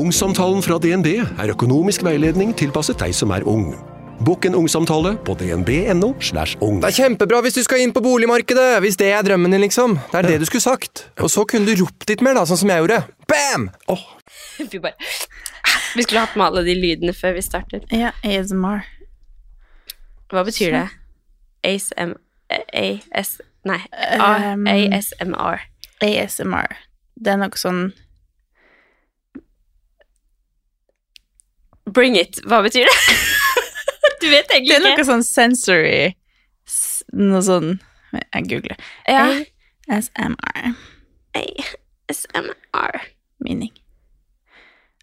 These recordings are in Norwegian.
Ungsamtalen fra DNB er økonomisk veiledning tilpasset deg som er ung. Bokk en ungsamtale på dnb.no. slash ung. Det er kjempebra hvis du skal inn på boligmarkedet, hvis det er drømmen din, liksom. Det er det du skulle sagt. Og så kunne du ropt litt mer, da, sånn som jeg gjorde. Bam! Vi bare Vi skulle hatt med alle de lydene før vi startet. Ja, ASMR. Hva betyr det? ASM... AS... Nei. A- Um, ASMR. ASMR. Det er noe sånn Bring it. Hva betyr det? du vet egentlig ikke. Det er noe sånn sensory Noe sånn Jeg googler. Ja. ASMR. ASMR. Meaning.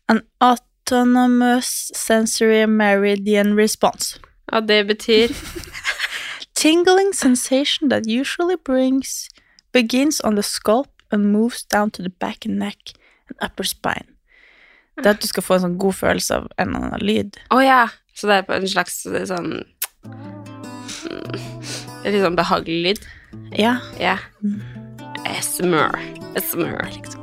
An autonomous sensory meridian response. Ja, det betyr Tingling sensation that usually brings begins on the scalp and moves down to the back and neck and upper spine. Det er at du skal få en sånn god følelse av en eller annen lyd. Å ja. Så det er på en slags sånn mm, Litt sånn behagelig lyd. Ja. Ja. ASMR. ASMR. Liksom.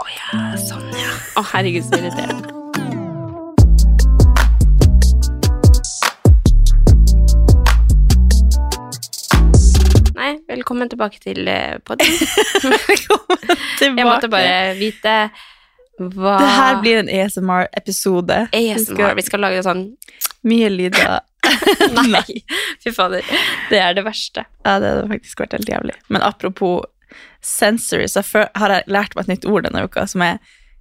Å ja, sånn, ja. Å, herregud, så irriterende. Velkommen tilbake til eh, podden. Jeg måtte bare vite hva Det her blir en ASMR-episode. ASMR. Vi skal lage det sånn Mye lyder. Nei, fy fader. Det er det verste. Ja, det hadde faktisk vært helt jævlig. Men apropos sensory, så har jeg lært meg et nytt ord denne uka, som er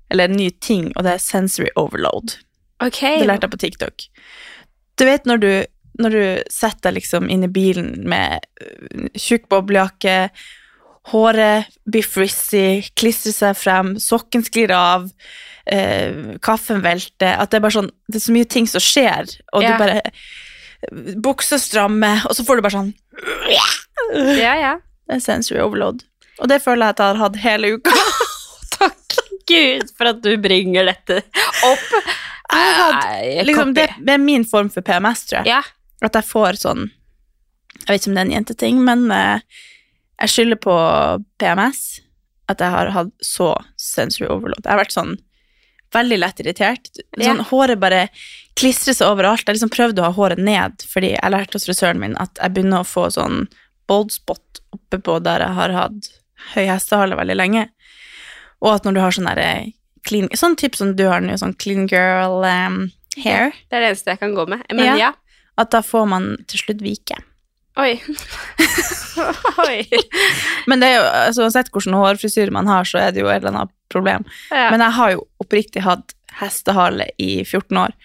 Eller en ny ting, og det er sensory overload. Okay. Det lærte jeg på TikTok. Du vet når du, når du setter deg liksom inn i bilen med øh, tjukk boblejakke, håret blir frizzy, klistrer seg frem, sokken sklir av, eh, kaffen velter At det er bare sånn Det er så mye ting som skjer, og Ja. du bare Bukser strammer, og så får du bare sånn Ja, ja. Det er sensory overload. Og det føler jeg at jeg har hatt hele uka. Takk Gud for at du bringer dette opp. Hatt, liksom, det, det er min form for PMS, tror jeg. Ja. At jeg får sånn Jeg vet ikke om det er en jenteting, men eh, jeg skylder på PMS at jeg har hatt så sensory overload. Jeg har vært sånn veldig lett irritert. Sånn, Ja. Håret bare klistrer seg overalt. Jeg liksom prøvde å ha håret ned, fordi jeg lærte hos frisøren min at jeg begynner å få sånn bold spot oppe på der jeg har hatt høy hestehale veldig lenge. Og at når du har sånn derre clean Sånn type som du har nå, sånn clean girl um, hair, Det er det eneste jeg kan gå med. Men Ja. ja. At da får man til slutt vike. Oi. Oi. Men det er jo, altså, uansett hvilken hårfrisyre man har, så er det jo et eller annet problem. Ja. Men jeg har jo oppriktig hatt hestehale i 14 år.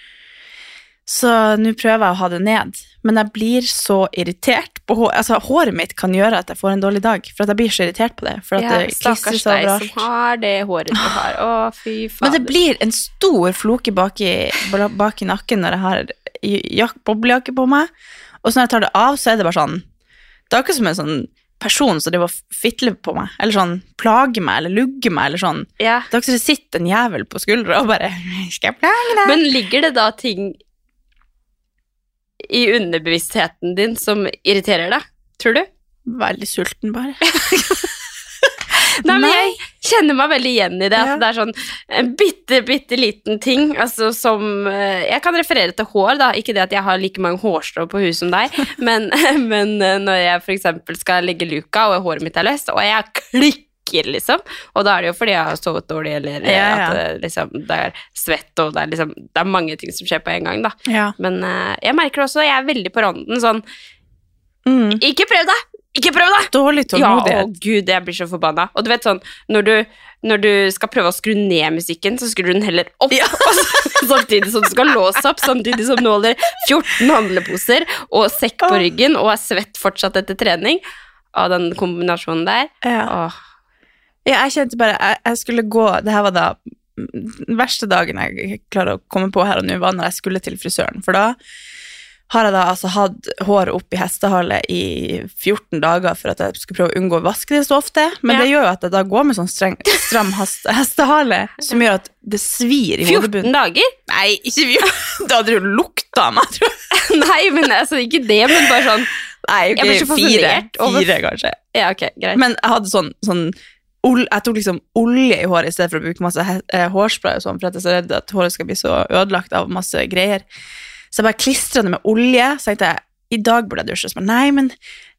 Så nå prøver jeg å ha det ned. Men jeg blir så irritert på hår. Altså, håret mitt kan gjøre at jeg får en dårlig dag, for at jeg blir så irritert på det. For at ja, det Stakkars deg som har det håret du har. Å, fy fader. Men det blir en stor floke bak i, bak i nakken når jeg har boblejakke på meg. Og så når jeg tar det av, så er det bare sånn Det er akkurat som en sånn person som driver og fitler på meg, eller sånn plager meg, eller lugger meg, eller sånn. ja. Det er akkurat som det sitter en jævel på skuldra og bare Skal jeg plage deg? Men ligger det da ting i underbevisstheten din som irriterer deg? Tror du? Veldig sulten, bare. Nei, men jeg kjenner meg veldig igjen i det. At Ja. det er sånn en bitte, bitte liten ting. Altså som eh, Jeg kan referere til hår, da. Ikke det at jeg har like mange hårstrå på huet som deg, men, men eh, når jeg f.eks. skal legge luka, og håret mitt er løst, og jeg klikker, liksom, og da er det jo fordi jeg har sovet dårlig, eller eh, Ja, ja. at det, liksom, det er svett, og det er liksom Det er mange ting som skjer på en gang, da. Ja. Men uh, jeg merker også, jeg er veldig på randen sånn Mm. Ikke prøv deg! Ikke prøv deg! Dårlig Ja, å gud, jeg blir så forbanna. Og du vet sånn, når du, når du skal prøve å skru ned musikken, så skrur du den heller opp. og samtidig som du skal låse opp, samtidig som du holder 14 handleposer og sekk på ryggen og er svett fortsatt etter trening. Av den kombinasjonen der. Ja. Åh, Ja, jeg kjente bare jeg, jeg skulle gå Det her var da Den verste dagen jeg klarer å komme på her og nå, var når jeg skulle til frisøren. For da har jeg da altså hatt håret opp i hestehale i 14 dager for at jeg skulle prøve å unngå å vaske det så ofte. Men Ja. det gjør jo at jeg da går med sånn streng, stram hestehale som gjør at det svir i 14 dager? Nei, ikke vi. Da hadde du lukta av meg, tror jeg. Nei, men altså, ikke det, men bare sånn Nei, Jeg blir så ok, fire. over- Fire, kanskje. Ja, ok, greit. Men jeg hadde sånn, sånn Jeg tok liksom olje i håret i stedet for å bruke masse eh, hårspray, og sånn, for jeg er så redd at håret skal bli så ødelagt av masse greier. Så jeg bare klistra det med olje. Så tenkte jeg i dag burde jeg dusje. Så bare, nei, men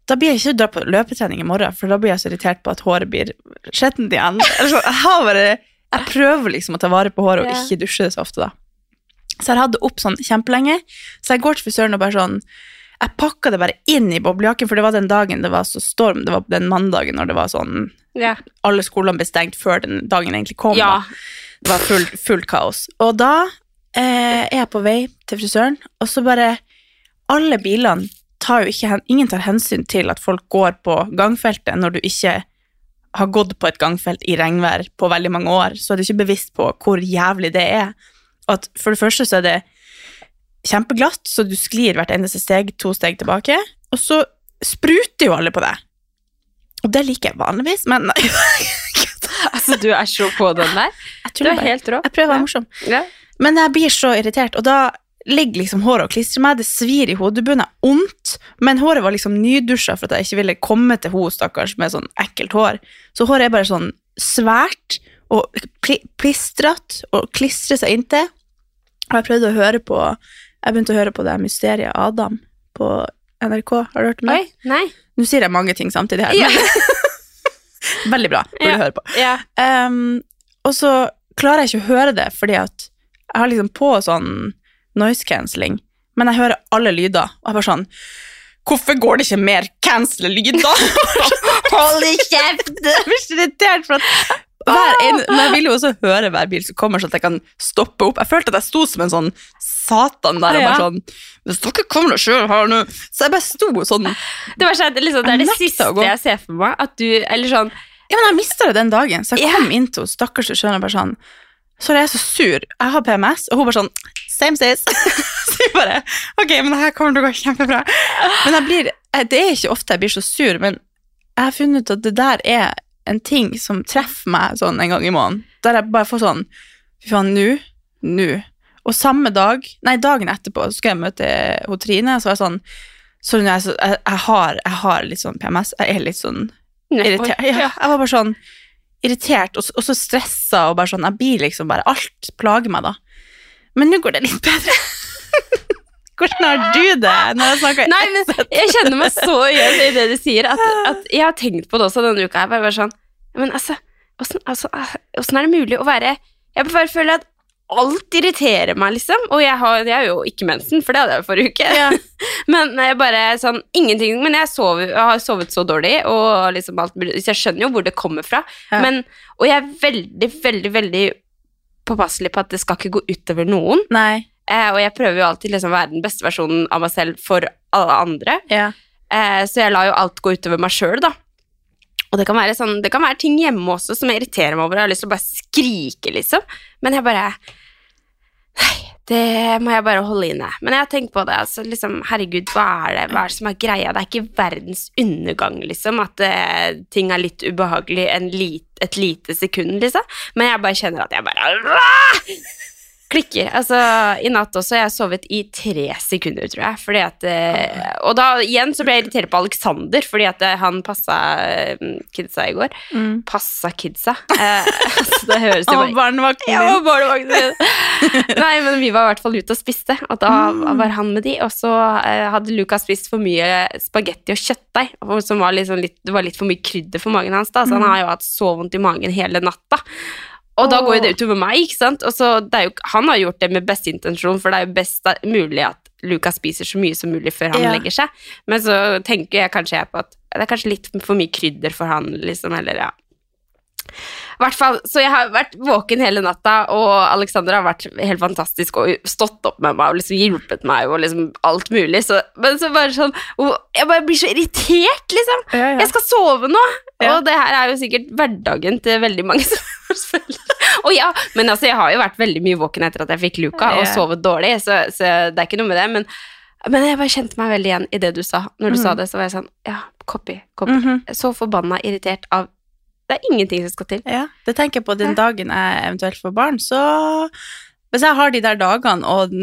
da blir jeg ikke dra på løpetrening i morgen, for da blir jeg så irritert på at håret blir skjettent igjen. Eller så, jeg, bare, jeg prøver liksom å ta vare på håret og ikke dusje det så ofte, da. Så jeg hadde det opp sånn kjempelenge. Så jeg går til frisøren og bare sånn Jeg pakka det bare inn i boblejakken, for det var den dagen det var så storm. Det var den mandagen når det var sånn Ja. Alle skolene ble stengt før den dagen egentlig kom. ja. Da. Det var fullt fullt kaos. Og da eh, er på vei til frisøren, og så bare Alle bilene tar jo ikke Ingen tar hensyn til at folk går på gangfeltet når du ikke har gått på et gangfelt i regnvær på veldig mange år, så er du ikke bevisst på hvor jævlig det er. At for det første så er det kjempeglatt, så du sklir hvert eneste steg to steg tilbake, og så spruter jo alle på deg. Og det liker jeg vanligvis, men. Altså, du er så på den der. Du er helt rå. Jeg prøver å være morsom. Ja. Men jeg blir så irritert, og da ligger liksom håret og klistrer meg, det svir i hodebunnen, det er ondt, men håret var liksom nydusja for at jeg ikke ville komme til henne, stakkars, med sånn ekkelt hår. Så håret er bare sånn svært og pl plistret og klistrer seg inntil. Og jeg prøvde å høre på, jeg begynte å høre på det Mysteriet Adam på NRK, har du hørt om det? Oi, nei. Nå sier jeg mange ting samtidig her, Ja. veldig bra, burde Ja. høre på. Ja. Um, og så klarer jeg ikke å høre det, fordi at jeg har liksom på sånn noise cancelling, men jeg hører alle lyder, og jeg bare sånn Hvorfor går det ikke mer cancel-lyder? Hold i kjeft! Jeg blir så irritert, for at hver en, men jeg vil jo også høre hver bil som kommer, så at jeg kan stoppe opp. Jeg følte at jeg sto som en sånn satan der, og bare sånn Hvis dere kommer og kjører her nå Så jeg bare sto sånn Det, var sånn, liksom, det er det siste jeg ser for meg. At du, eller sånn Ja, men jeg mista det den dagen, så jeg kom kom inn til stakkars frisøren, og bare sånn Sorry, jeg er så sur. Jeg har PMS. Og hun bare sånn Same sis. så jeg bare Ok, men det her kommer til å gå kjempebra. Men jeg blir Det er ikke ofte jeg blir så sur, men jeg har funnet ut at det der er en ting som treffer meg sånn en gang i måneden. Der jeg bare får sånn Fy faen, nå? Nå. Og samme dag, nei, dagen etterpå, så skal jeg møte hun Trine, så var jeg sånn Sorry, er jeg, så, jeg, jeg, har, jeg har litt sånn PMS. Jeg er litt sånn irritert. Ja, jeg var bare sånn irritert, og, så- og så stressa, og bare sånn Jeg blir liksom bare Alt plager meg, da. Men nå går det litt bedre. Hvordan har du det når jeg snakker Nei, men jeg kjenner meg så igjen i det du sier, at, at jeg har tenkt på det også denne uka. Jeg bare, bare sånn Men altså, åssen altså, er det mulig å være Jeg bare føler at alt irriterer meg, liksom. Og jeg har, jeg har jo ikke mensen, for det hadde jeg jo forrige uke. Ja. men jeg bare sånn Ingenting. Men jeg, sover, jeg har sovet så dårlig, og liksom alt Så jeg skjønner jo hvor det kommer fra. Ja. Men, og jeg er veldig, veldig, veldig påpasselig på at det skal ikke gå utover noen. Eh, og jeg prøver jo alltid liksom å være den beste versjonen av meg selv for alle andre. Ja. Eh, så jeg lar jo alt gå utover meg sjøl, da. Og det kan, være sånn, det kan være ting hjemme også som jeg irriterer meg over. Jeg har lyst til å bare skrike, liksom. Men jeg bare Nei, det må jeg bare holde inne. Men jeg har tenkt på det. altså liksom, Herregud, hva er det, hva er det som er greia? Det er ikke verdens undergang, liksom. At uh, ting er litt ubehagelig lit, et lite sekund, liksom. Men jeg bare kjenner at jeg bare klikker. Altså, I natt også. Jeg har sovet i tre sekunder, tror jeg. Fordi at, eh, og da igjen så ble jeg irritert på Alexander, fordi at eh, han passa eh, kidsa i går. Mm. Passa kidsa. Eh, altså, det høres jo Og bare barnevakten ja, din. og barnevakten min. Nei, men vi var i hvert fall ute og spiste, og da var han med de. Og så eh, hadde Lukas spist for mye spagetti og kjøttdeig, som var liksom litt, det var litt for mye krydder for magen hans. da, Så han har jo hatt så vondt i magen hele natta. Og da går jo det utover meg, ikke sant? Og så det er jo, Han har gjort det med beste intensjon, for det er jo best mulig at Lukas spiser så mye som mulig før han Ja. legger seg. Men så tenker jeg kanskje jeg på at det er kanskje litt for mye krydder for han, liksom, eller ja. hvert fall, så jeg har vært våken hele natta, og Alexander har vært helt fantastisk og stått opp med meg og liksom hjulpet meg og liksom alt mulig. Så, men så bare sånn Jeg bare blir så irritert, liksom. Ja, ja. Jeg skal sove nå! Ja. Og det her er jo sikkert hverdagen til veldig mange småbarnsforeldre. Og ja, men altså, jeg har jo vært veldig mye våken etter at jeg fikk Luca, og sovet dårlig, så, så det er ikke noe med det. Men, men jeg bare kjente meg veldig igjen i det du sa. Når du sa det, så var jeg sånn Ja, copy, copy. Mhm. Så forbanna irritert av Det er ingenting som skal til. Ja, det tenker jeg på den dagen jeg eventuelt får barn, så Hvis jeg har de der dagene, og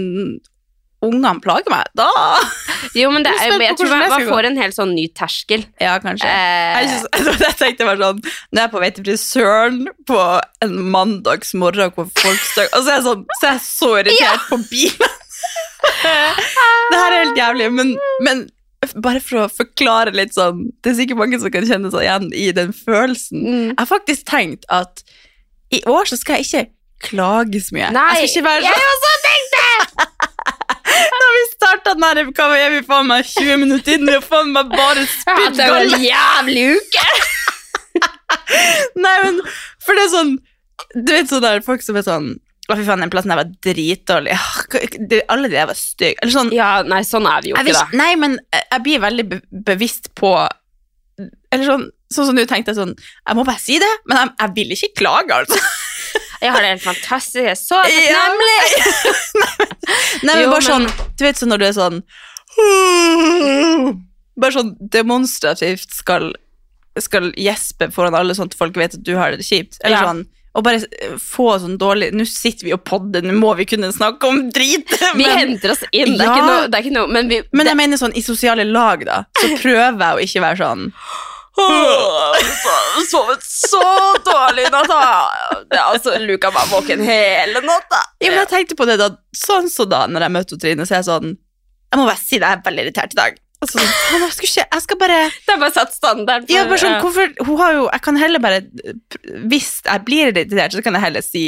ungene plager meg, da Jo, men det Jeg jeg tror man, får en helt sånn ny terskel. Ja, kanskje. Eh, Jeg, synes, jeg tenkte bare sånn Når jeg er på vei til frisøren på en mandagsmorgen hvor folk støk, Og så er jeg sånn Så er jeg så irritert på bilen. det her er helt jævlig, men, men bare for å forklare litt sånn Det er sikkert mange som kan kjenne seg igjen i den følelsen. mm. Jeg har faktisk tenkt at i år så skal jeg ikke klage så mye. Nei, jeg skal ikke være sånn også tenkte Da vi starta den her, hva er vi faen meg 20 minutter inn, vi har faen meg bare har hatt en jævlig uke! Nei, men For det er sånn Du vet sånn der folk som er sånn Å, fy faen, den plassen der var dritdårlig. Ah, Alle de der var stygge. Eller sånn Ja, nei, sånn er vi jo ikke, da. Nei, men jeg jeg blir veldig be bevisst på Eller sånn Sånn som du tenkte sånn Jeg må bare si det, men jeg, jeg vil ikke klage, altså. Jeg har det helt fantastisk. Jeg er så takknemlig. Nei, men Jo, bare sånn Du vet sånn når du er sånn Bare sånn demonstrativt skal Skal gjespe foran alle sånn at folk vet at du har det kjipt. Eller Ja. sånn Og bare få sånn dårlig Nå sitter vi og podder, nå må vi kunne snakke om drit. Vi henter oss inn. Det er Ja. ikke noe, det er ikke noe men vi men det, jeg mener sånn i sosiale lag, da, så prøver jeg å ikke være sånn Sovet så dårlig i natt, altså, Luka var våken hele natta. Ja, men jeg tenkte på det da Sånn så da, når jeg møtte Trine, så er jeg sånn Jeg må bare si det, jeg er veldig irritert i dag. Altså, sånn, jeg, skal jeg skal bare Det er bare satt standard. for- Ja, bare sånn, hvorfor, hun har jo, jeg kan heller bare Hvis jeg blir irritert, så kan jeg heller si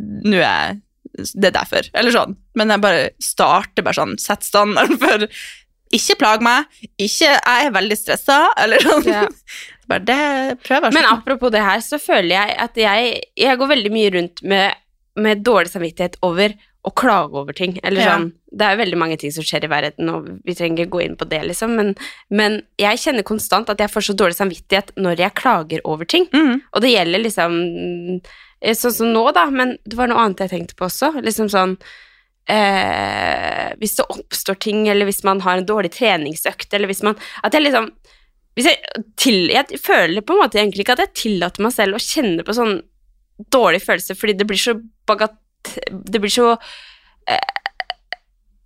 Nå er det er derfor, eller sånn. Men jeg bare starter bare sånn, sett standarden for Ikke plag meg, ikke Jeg er veldig stressa, eller sånn. Ja. Bare det prøver jeg Men sånn. apropos det her, så føler jeg at jeg, jeg går veldig mye rundt med, med dårlig samvittighet over å klage over ting. Eller Ja. sånn, Det er jo veldig mange ting som skjer i verden, og vi trenger ikke gå inn på det, liksom. Men, men jeg kjenner konstant at jeg får så dårlig samvittighet når jeg klager over ting. Mm. Og det gjelder liksom eh, Sånn som nå, da, men det var noe annet jeg tenkte på også. Liksom sånn eh, Hvis det oppstår ting, eller hvis man har en dårlig treningsøkt, eller hvis man At jeg liksom jeg, til, jeg føler på en måte egentlig ikke at jeg tillater meg selv å kjenne på sånn dårlig følelse, fordi det blir så bagat... Det blir så eh,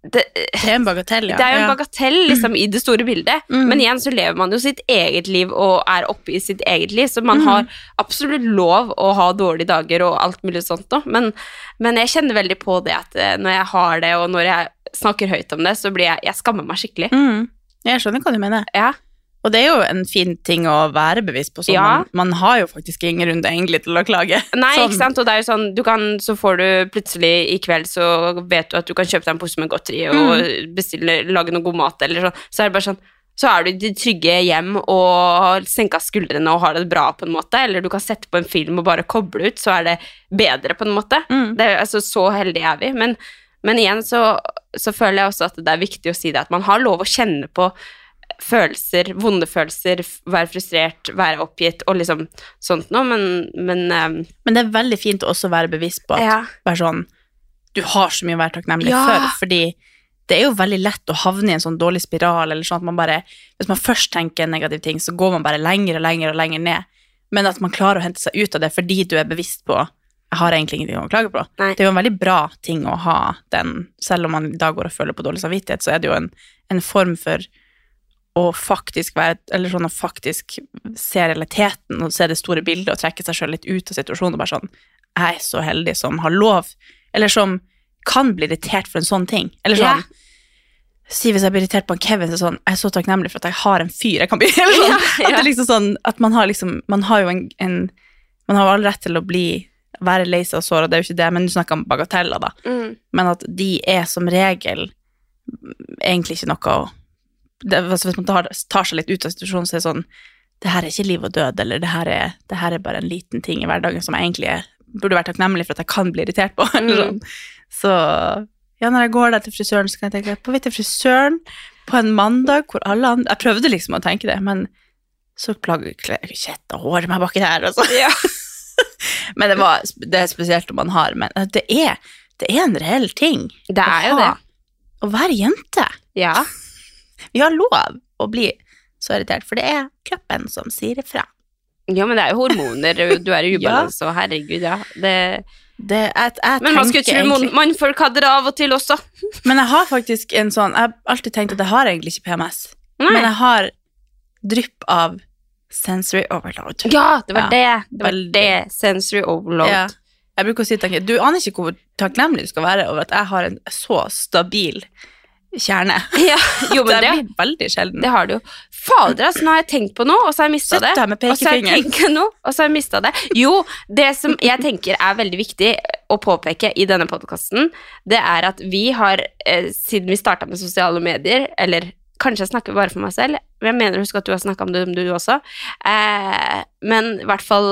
det, Det er en bagatell, ja. det er jo en Ja. bagatell liksom, i det store bildet, Mm. men igjen så lever man jo sitt eget liv og er oppe i sitt eget liv, så man Mm. har absolutt lov å ha dårlige dager og alt mulig sånt nå, men, men jeg kjenner veldig på det at eh, når jeg har det, og når jeg snakker høyt om det, så blir jeg Jeg skammer meg skikkelig. Mm. Jeg skjønner hva du mener. Ja. Og det er jo en fin ting å være bevisst på. så Ja. Man, man har jo faktisk ingen runde egentlig til å klage. Nei, sånn. ikke sant, og det er jo sånn du kan, Så får du plutselig i kveld Så vet du at du kan kjøpe deg en pose med godteri og bestille, lage noe god mat, eller sånn. Så er det bare sånn så er du i ditt trygge hjem og har senka skuldrene og har det bra, på en måte. Eller du kan sette på en film og bare koble ut, så er det bedre, på en måte. Mm. Det er, altså, så heldige er vi. Men, men igjen så, så føler jeg også at det er viktig å si det, at man har lov å kjenne på følelser, vonde følelser, være frustrert, være oppgitt og liksom sånt noe, men, men ehm, Men det er veldig fint å også være bevisst på at Ja. bare sånn, du har så mye å være takknemlig Ja. for, fordi det er jo veldig lett å havne i en sånn dårlig spiral, eller sånn at man bare, hvis man først tenker en negativ ting, så går man bare lenger og lenger og lenger ned, men at man klarer å hente seg ut av det fordi du er bevisst på, jeg har egentlig ingenting å klage på. Nei. Det er jo en veldig bra ting å ha den, selv om man i dag går og føler på dårlig samvittighet, så er det jo en, en form for å faktisk være, eller sånn å faktisk se realiteten og se det store bildet og trekke seg selv litt ut av situasjonen og bare sånn, jeg er så heldig som har lov, eller som kan bli irritert for en sånn ting. Eller sånn sånn, si hvis jeg blir irritert på en Kevin, så er sånn, jeg er så takknemlig for at jeg har en fyr jeg kan bli, eller sånn, yeah, yeah. at det liksom sånn, at man har liksom, man har jo en, en man har jo all rett til å bli, være lei seg og såra, det er jo ikke det, men du snakker om bagateller da, mm. men at de er som regel egentlig ikke noe å det, altså Hvis man tar, tar seg litt ut av situasjonen, så er det sånn det her er ikke liv og død, eller det her er, det her er bare en liten ting i hverdagen som jeg egentlig burde vært takknemlig for at jeg kan bli irritert på. Eller sånn. Så ja, når jeg går der til frisøren, så kan jeg tenke på vei til frisøren på en mandag hvor alle andre Jeg prøvde liksom å tenke det, men så plager kjetta håret meg baki der, altså. men det, var, det er spesielt om man har Men det er, det er en reell ting. Det er jo det. Å være jente. Ja. Vi har lov å bli så irritert, for det er kroppen som sier ifra. ja, men det er jo hormoner, du er i ubalanse, og herregud, ja. Det, Det, jeg, jeg men man skulle tro egentlig- mannfolk hadde det av og til også. Men jeg har faktisk en sånn Jeg har alltid tenkt at jeg har egentlig ikke PMS, Nei. men jeg har drypp av sensory overload. Ja, det var Ja, det. Det var veldig. det. Sensory overload. Ja. Jeg bruker å si tanken, Du aner ikke hvor takknemlig du skal være over at jeg har en så stabil kjerne. Ja, jo, men det det, veldig sjelden. det har du jo. Fader, altså, nå har jeg tenkt på noe, og så har jeg mista det. med Og så har jeg tenkt noe, og så har jeg mista det. Jo, det som jeg tenker er veldig viktig å påpeke i denne podkasten, det er at vi har, eh, siden vi starta med sosiale medier, eller kanskje jeg snakker bare for meg selv, men jeg mener å huske at du har snakka om det, du også, eh, men i hvert fall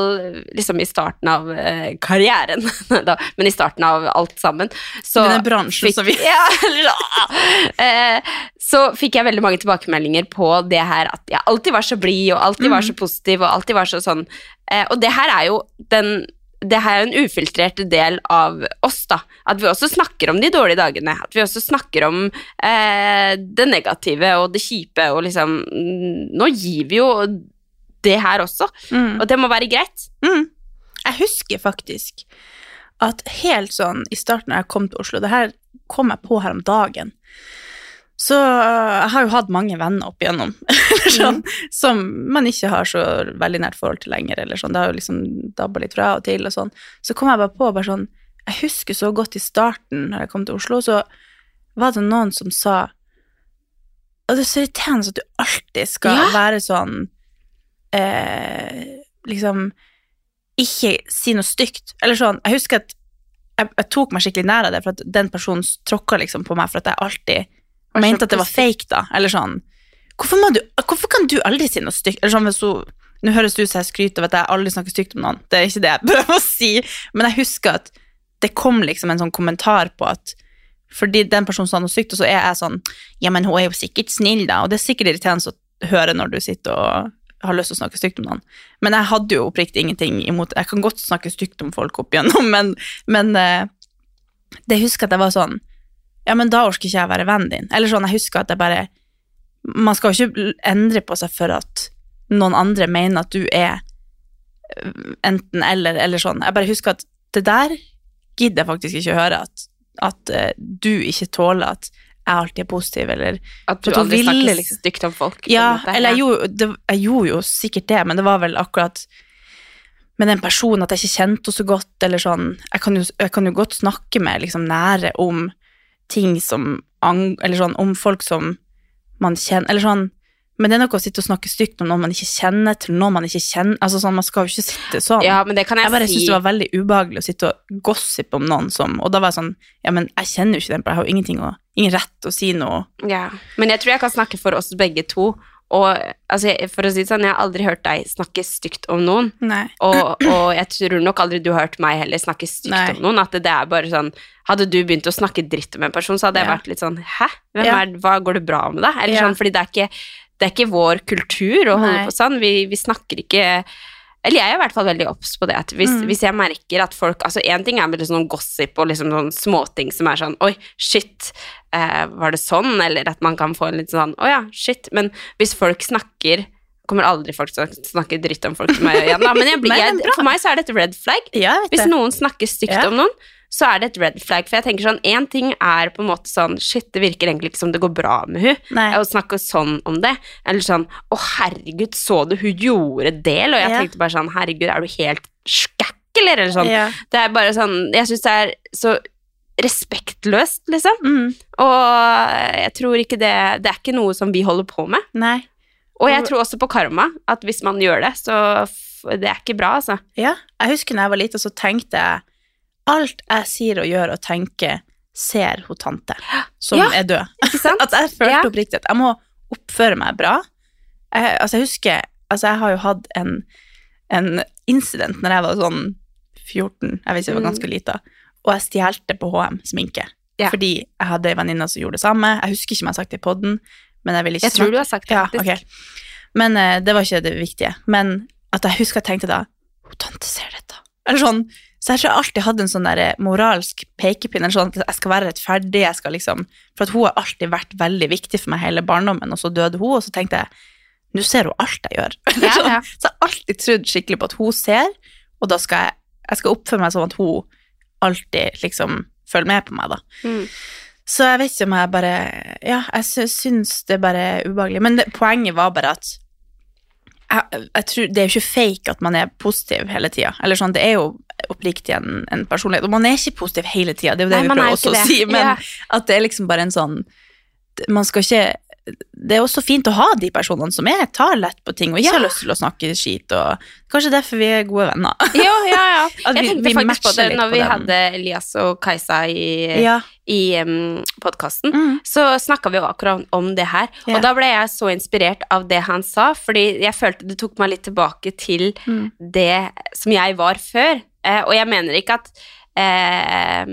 liksom i starten av eh, karrieren, da, men i starten av alt sammen, så Denne bransjen som vi ja, ah, eh, så fikk jeg veldig mange tilbakemeldinger på det her at jeg alltid var så blid og alltid var så positiv og alltid var så sånn. Eh, og det her er jo den det her er en ufiltrert del av oss, da. At vi også snakker om de dårlige dagene. At vi også snakker om eh, det negative og det kjipe og liksom Nå gir vi jo det her også, Mm. og det må være greit. Mm. Jeg husker faktisk at helt sånn i starten da jeg kom til Oslo, det her kom jeg på her om dagen, så øh, jeg har jo hatt mange venner opp igjennom, sånn, mm. som man ikke har så veldig nært forhold til lenger, eller sånn, det har jo liksom dabba litt fra og til og sånn. Så kom jeg bare på, bare sånn, jeg husker så godt i starten når jeg kom til Oslo, så var det noen som sa, og det er så irriterende at du alltid skal Ja. være sånn, eh, liksom, ikke si noe stygt. Eller sånn, jeg husker at jeg, jeg tok meg skikkelig nær av det, for at den personen tråkka liksom på meg for at jeg alltid Så mente at det var fake, da. Eller sånn Hvorfor, du, hvorfor kan du aldri si noe stygt? Eller sånn hvis hun Nå høres det ut som jeg skryter av at jeg aldri snakker stygt om noen, det er ikke det jeg prøver å si, men jeg husker at det kom liksom en sånn kommentar på at fordi den personen sa noe stygt, og så er jeg sånn Ja, men hun er jo sikkert snill, da. Og det er sikkert irriterende å høre når du sitter og har lyst til å snakke stygt om noen. Men jeg hadde jo oppriktig ingenting imot Jeg kan godt snakke stygt om folk opp igjennom, men, men eh, det husker at jeg var sånn Ja, men da orker ikke jeg være vennen din. Eller sånn, jeg husker at jeg bare Man skal jo ikke endre på seg for at noen andre mener at du er øh, enten eller, eller sånn. Jeg bare husker at det der gidder jeg faktisk ikke å høre, at, at eh, du ikke tåler at jeg alltid er positiv, eller At du at aldri ville snakker liksom- stygt om folk. ja, eller jeg gjorde, det, jeg gjorde jo sikkert det, men det var vel akkurat med den personen at jeg ikke kjente henne så godt, eller sånn Jeg kan jo, jeg kan jo godt snakke med liksom nære om ting som ang, Eller sånn om folk som man kjenner Eller sånn Men det er noe å sitte og snakke stygt om noen man ikke kjenner, til noen man ikke kjenner Altså sånn, man skal jo ikke sitte sånn. ja, men det kan jeg, Jeg bare si. syntes det var veldig ubehagelig å sitte og gossipe om noen som Og da var jeg sånn Ja, men jeg kjenner jo ikke den, jeg har jo ingenting å Ingen rett til å si noe. Ja, men jeg tror jeg kan snakke for oss begge to. Og altså, for å si det sånn, jeg har aldri hørt deg snakke stygt om noen. Og, og jeg tror nok aldri du har hørt meg heller snakke stygt Nei. om noen. At det, det er bare sånn Hadde du begynt å snakke dritt om en person, så hadde jeg Ja. vært litt sånn Hæ? Ja. er, hva går det bra med deg? Eller Ja. sånn, fordi det er ikke det er ikke vår kultur å holde Nei. på sånn. Vi, vi snakker ikke Eller jeg er i hvert fall veldig obs på det. At hvis, Mm. hvis jeg merker at folk Altså, én ting er med liksom sånn gossip og liksom sånn småting som er sånn Oi, shit, eh, var det sånn? Eller at man kan få en litt sånn Å ja, shit. Men hvis folk snakker Kommer aldri folk til å snakke dritt om folk til meg igjen, da. Men jeg blir, jeg, for meg så er det et red flag. Ja, Hvis noen snakker stygt Ja. om noen, så er det et red flag. For jeg tenker sånn, én ting er på en måte sånn Shit, det virker egentlig ikke som det går bra med hun Å snakke sånn om det. Eller sånn Å, herregud, så du hun gjorde det? Og jeg Ja. tenkte bare sånn Herregud, er du helt skækk, eller? Eller sånn. Ja. Det er bare sånn Jeg syns det er så respektløst, liksom. Mm. Og jeg tror ikke det Det er ikke noe som vi holder på med. Nei. Og jeg tror også på karma, at hvis man gjør det, så Det er ikke bra, altså. Ja, jeg husker da jeg var liten, så tenkte jeg alt jeg sier og gjør og tenker, ser hun tante, som Ja, er død. At jeg følte Ja. oppriktig at jeg må oppføre meg bra. Jeg, altså, jeg husker Altså, jeg har jo hatt en, en incident når jeg var sånn 14, jeg ikke, jeg var Mm. ganske lita, og jeg stjelte på HM sminke. Ja. Fordi jeg hadde en venninne som gjorde det samme. Jeg husker ikke om jeg har sagt det i podden, men jeg vil ikke Jeg tror du har sagt det, ja, faktisk. ok. Men uh, det var ikke det viktige. Men at jeg husker jeg tenkte da Hun tante ser dette. Eller sånn. Så jeg tror jeg alltid hadde en sånn der moralsk pekepinn. Sånn at jeg skal være rettferdig. jeg skal liksom, For at hun har alltid vært veldig viktig for meg hele barndommen, og så døde hun, og så tenkte jeg nå ser hun alt jeg gjør. Ja, ja. Så jeg har alltid trodd skikkelig på at hun ser, og da skal jeg, jeg skal oppføre meg sånn at hun alltid liksom følger med på meg, da. Mm. Så jeg vet ikke om jeg bare Ja, jeg sy- syns det bare er ubehagelig. Men det, poenget var bare at jeg, jeg tror, Det er jo ikke fake at man er positiv hele tida. Sånn, det er jo oppriktig en, en personlighet. Og man er ikke positiv hele tida, det er jo det Nei, vi er prøver også å si, men Ja. at det er liksom bare en sånn Man skal ikke det er også fint å ha de personene som er, tar lett på ting og ikke Ja. har lyst til å snakke skit. Og kanskje derfor vi er gode venner. Jo, ja, ja. Jeg vi- tenkte faktisk på det når vi den. hadde Elias og Kajsa i, Ja. i um, podkasten. Mm. Så snakka vi jo akkurat om det her, Ja. og da ble jeg så inspirert av det han sa, fordi jeg følte det tok meg litt tilbake til Mm. det som jeg var før. Eh, og jeg mener ikke at eh,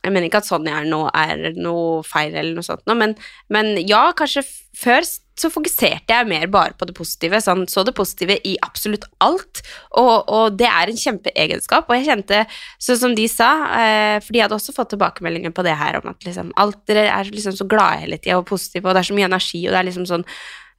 jeg mener ikke at sånn jeg er nå, er noe feil eller noe sånt, men, men ja, kanskje før så fokuserte jeg mer bare på det positive. Sånn, så det positive i absolutt alt. Og, og det er en kjempeegenskap. Og jeg kjente, sånn som de sa, eh, for de hadde også fått tilbakemeldinger på det her om at liksom, alt dere er liksom så glade hele tida og positive, og det er så mye energi, og det er liksom sånn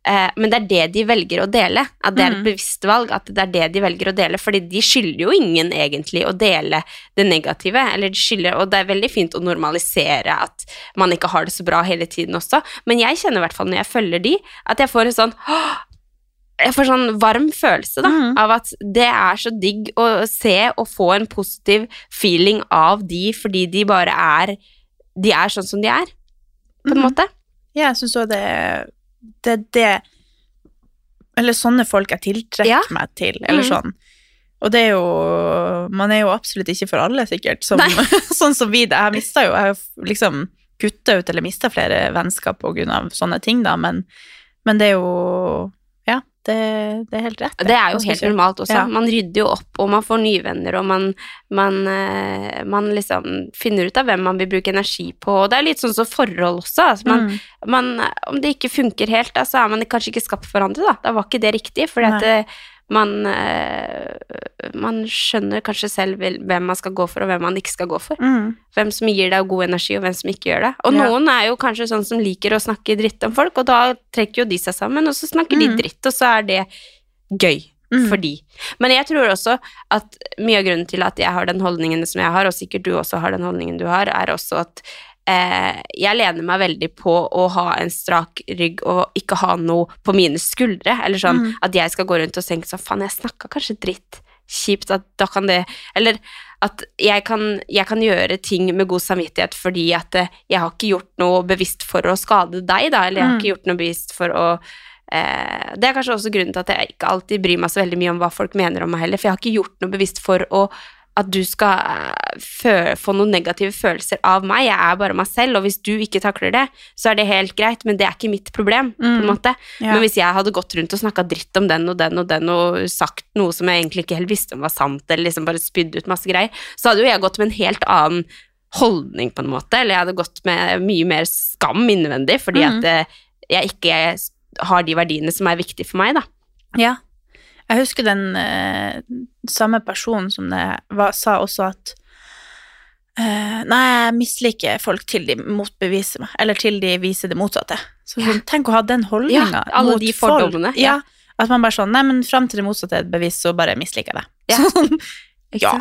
Men det er det de velger å dele. At det er et bevisst valg. At det er det de velger å dele. Fordi de skylder jo ingen egentlig å dele det negative. Eller de skylder, og det er veldig fint å normalisere at man ikke har det så bra hele tiden også. Men jeg kjenner i hvert fall når jeg følger de, at jeg får en sånn jeg får sånn varm følelse da, Mhm. av at det er så digg å se og få en positiv feeling av de, fordi de bare er De er sånn som de er, på en Mhm. måte. Ja, jeg syns òg det det er det Eller sånne folk jeg tiltrekker Ja. meg til, eller mm. sånn. Og det er jo Man er jo absolutt ikke for alle, sikkert, som, sånn som vi. det. Jeg mista jo Jeg har liksom kutta ut eller mista flere vennskap av sånne ting, da, men, men det er jo det, det er helt rett. Det er jo helt normalt også. Ja. Man rydder jo opp, og man får nye venner, og man, man, eh, man liksom finner ut av hvem man vil bruke energi på. Og det er litt sånn som forhold også. Altså man, Mm. man, om det ikke funker helt, da, så er man kanskje ikke skapt for hverandre, da. Da var ikke det riktig, eh, man, eh, man skjønner kanskje selv hvem man skal gå for, og hvem man ikke skal gå for. Mm. Hvem som gir deg god energi, og hvem som ikke gjør det. Og Ja. noen er jo kanskje sånn som liker å snakke dritt om folk, og da trekker jo de seg sammen, og så snakker Mm. de dritt, og så er det gøy Mm. for de. Men jeg tror også at mye av grunnen til at jeg har den holdningen som jeg har, og sikkert du også har den holdningen du har, er også at jeg lener meg veldig på å ha en strak rygg og ikke ha noe på mine skuldre. Eller sånn Mm. at jeg skal gå rundt og tenke sånn faen, jeg snakka kanskje dritt. Kjipt at da kan det Eller at jeg kan, jeg kan gjøre ting med god samvittighet fordi at eh, jeg har ikke gjort noe bevisst for å skade deg, da, eller jeg har Mm. ikke gjort noe bevisst for å eh, Det er kanskje også grunnen til at jeg ikke alltid bryr meg så veldig mye om hva folk mener om meg heller, for jeg har ikke gjort noe bevisst for å at du skal eh, få noen negative følelser av meg. Jeg er bare meg selv, og hvis du ikke takler det, så er det helt greit, men det er ikke mitt problem, på en Mm. måte. Ja. Men hvis jeg hadde gått rundt og snakka dritt om den og den og den, og sagt noe som jeg egentlig ikke helt visste om var sant, eller liksom bare spydd ut masse greier, så hadde jo jeg gått med en helt annen holdning, på en måte, eller jeg hadde gått med mye mer skam innvendig, fordi mm. at eh, jeg ikke har de verdiene som er viktige for meg, da. Ja. Jeg husker den eh, samme personen som det var, sa også at eh, Nei, jeg misliker folk til de motbeviser meg, eller til de viser det motsatte. Så Ja. tenk å ha den holdninga Ja, mot de folk. Ja. At man bare sånn Nei, men fram til det motsatte er et bevis, så bare misliker jeg det. Ja. Sånn, Ja.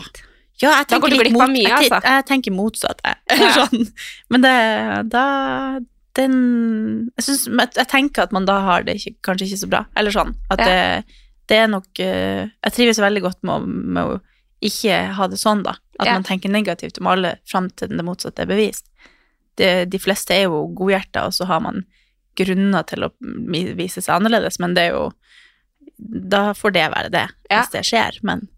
ja, jeg tenker litt mot, mye, jeg, altså. jeg tenker motsatt, jeg. Sånn. Men det Da Den Jeg synes, Jeg tenker at man da har det ikke, kanskje ikke så bra. Eller sånn. At det, det er nok eh, Jeg trives veldig godt med å, med å ikke ha det sånn, da. At Ja. man tenker negativt om alle fram til det motsatte er bevist. Det, de fleste er jo godhjerta, og så har man grunner til å vise seg annerledes, men det er jo Da får det være det, Ja. hvis det skjer. Men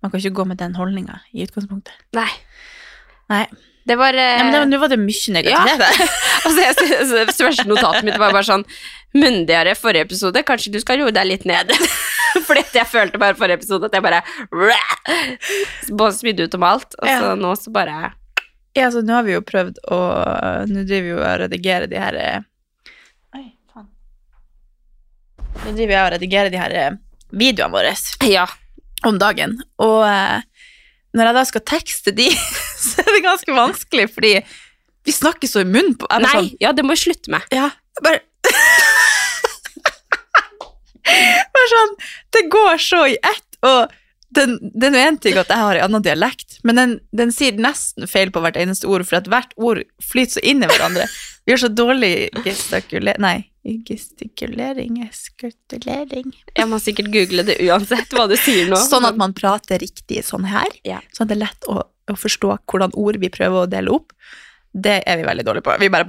man kan ikke gå med den holdninga i utgangspunktet. Nei. Nei. Det var eh, Nei, men Nå var det mye negativitet Ja, altså, det største notatet mitt var bare sånn Mundigere forrige episode, kanskje du skal roe deg litt ned. Fordi jeg følte bare forrige episode at jeg bare Både spydde ut om alt, og så Ja. nå så bare Ja, så nå har vi jo prøvd å Nå driver vi jo og redigerer de her eh, Oi, faen. Nå driver jeg og redigerer de her eh, videoene våre Ja. om dagen. Og eh, når jeg da skal tekste de, så er det ganske vanskelig, fordi vi snakker så i munnen på Nei, sånn, ja, det må vi slutte med. Ja, bare Bare sånn Det går så i ett, og den, det er nå én ting at jeg har en annen dialekt, men den, den sier nesten feil på hvert eneste ord, for at hvert ord flyter så inn i hverandre. Vi har så dårlig gestikulering Nei, gestikulering Gestikulering Jeg må sikkert google det uansett hva du sier nå. Sånn at man prater riktig sånn her. Ja. Sånn at det er lett å, å forstå hvordan ord vi prøver å dele opp. Det er vi veldig dårlige på. Vi bare.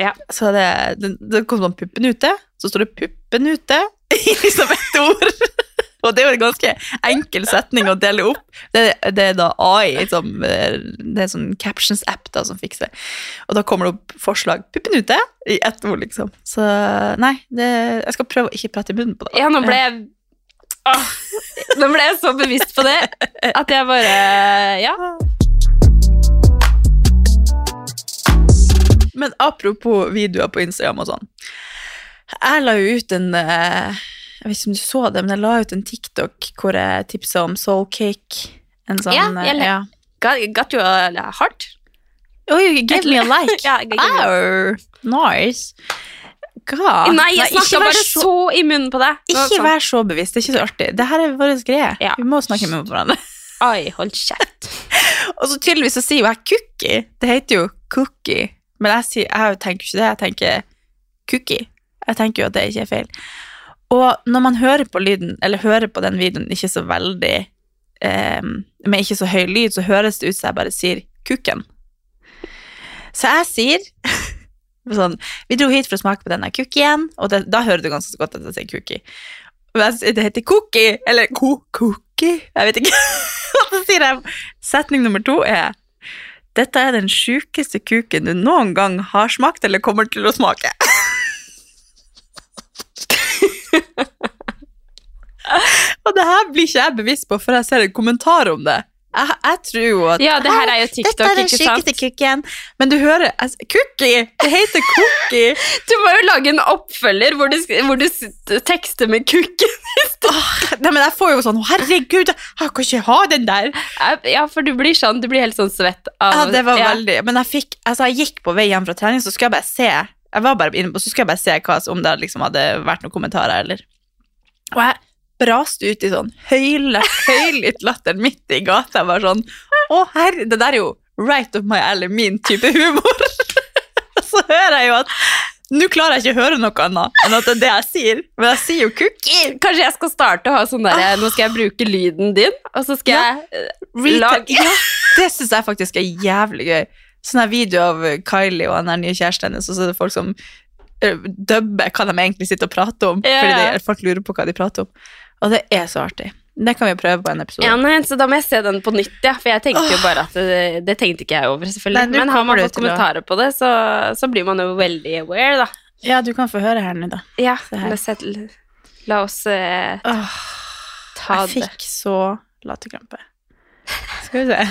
Ja. Så det, det, det kommer sånn puppen ute, så står det puppen ute i liksom ett ord. Og det er jo en ganske enkel setning å dele opp. Det, det er da AI, som, eh, det er sånn captions-app da som fikser det. Og da kommer det opp forslag 'puppen ute' i ett ord, liksom. Så nei, det, jeg skal prøve å ikke prate i munnen på det. Ja, nå ble jeg Åh, Nå ble jeg så bevisst på det at jeg bare Ja. Men apropos videoer på Instagram og sånn. Jeg la jo ut en eh, Jeg vet ikke om du så det, men jeg la ut en TikTok hvor jeg tipsa om Soul Cake. En sånn Ja, jeg eh, le- ja. Got, got you a heart? Oi, give me a like. Ja, Au, nice. God. Nei, jeg snakka bare så i munnen på deg. Det Ikke sånn, vær så bevisst, det er ikke så artig. Det her er vår greie. Ja. Vi må snakke med hverandre. Oi, hold kjeft. Og så tydeligvis så sier jo jeg cookie. Det heter jo cookie. Men jeg, sier, jeg tenker ikke det, jeg tenker cookie. Jeg tenker jo at det ikke er feil. Og når man hører på lyden, eller hører på den videoen ikke så veldig eh, Med ikke så høy lyd, så høres det ut som jeg bare sier kukken. Så jeg sier sånn Vi dro hit for å smake på denne cookien, og det, da hører du ganske godt at jeg sier cookie. Det heter cookie, eller ko cookie, jeg vet ikke. Og så sier jeg setning nummer to er Dette er den sjukeste kuken du noen gang har smakt eller kommer til å smake. Og det her blir ikke jeg bevisst på før jeg ser en kommentar om det. Jeg, jeg tror jo at Ja, det her er jo Dette er den sykeste kukken. Men du hører altså, Cookie! Det heter cookie! Du må jo lage en oppfølger hvor du, hvor du tekster med kukken. Nei, men jeg får jo sånn Herregud, jeg kan ikke ha den der! Ja, for du blir sånn, du blir helt sånn svett av Ja, det var ja. veldig Men jeg fikk Altså, jeg gikk på vei hjem fra trening, så skulle jeg bare se Jeg var bare inne på, så skulle jeg bare se hva, om det liksom hadde vært noen kommentarer, eller Og jeg braste ut i sånn høylytt latter midt i gata. Jeg var sånn Å, herre, det der er jo right up my alley, min type humor. så hører jeg jo at Nå klarer jeg ikke å høre noe annet enn at det er det jeg sier. Men jeg sier jo cookie. Kanskje jeg skal starte å ha sånn derre Nå skal jeg bruke lyden din, og så skal Ja. jeg eh, lage Ja, det syns jeg faktisk er jævlig gøy. Sånn her video av Kylie og den nye kjæresten hennes, og så er det folk som eh, dubber hva de egentlig sitter og prater om. yeah. Fordi de, folk lurer på hva de prater om. Og det er så artig. Det kan vi prøve på en episode. Ja, nei, så da må jeg se den på nytt, ja. For jeg tenkte jo bare at det, det tenkte ikke jeg over, selvfølgelig. Nei, Men har man fått å- kommentarer på det, så, så blir man jo veldig aware, da. Ja, du kan få høre her nå, da. Ja, la, oss, la oss eh, ta jeg det. fikk så latterkrampe. Skal vi se.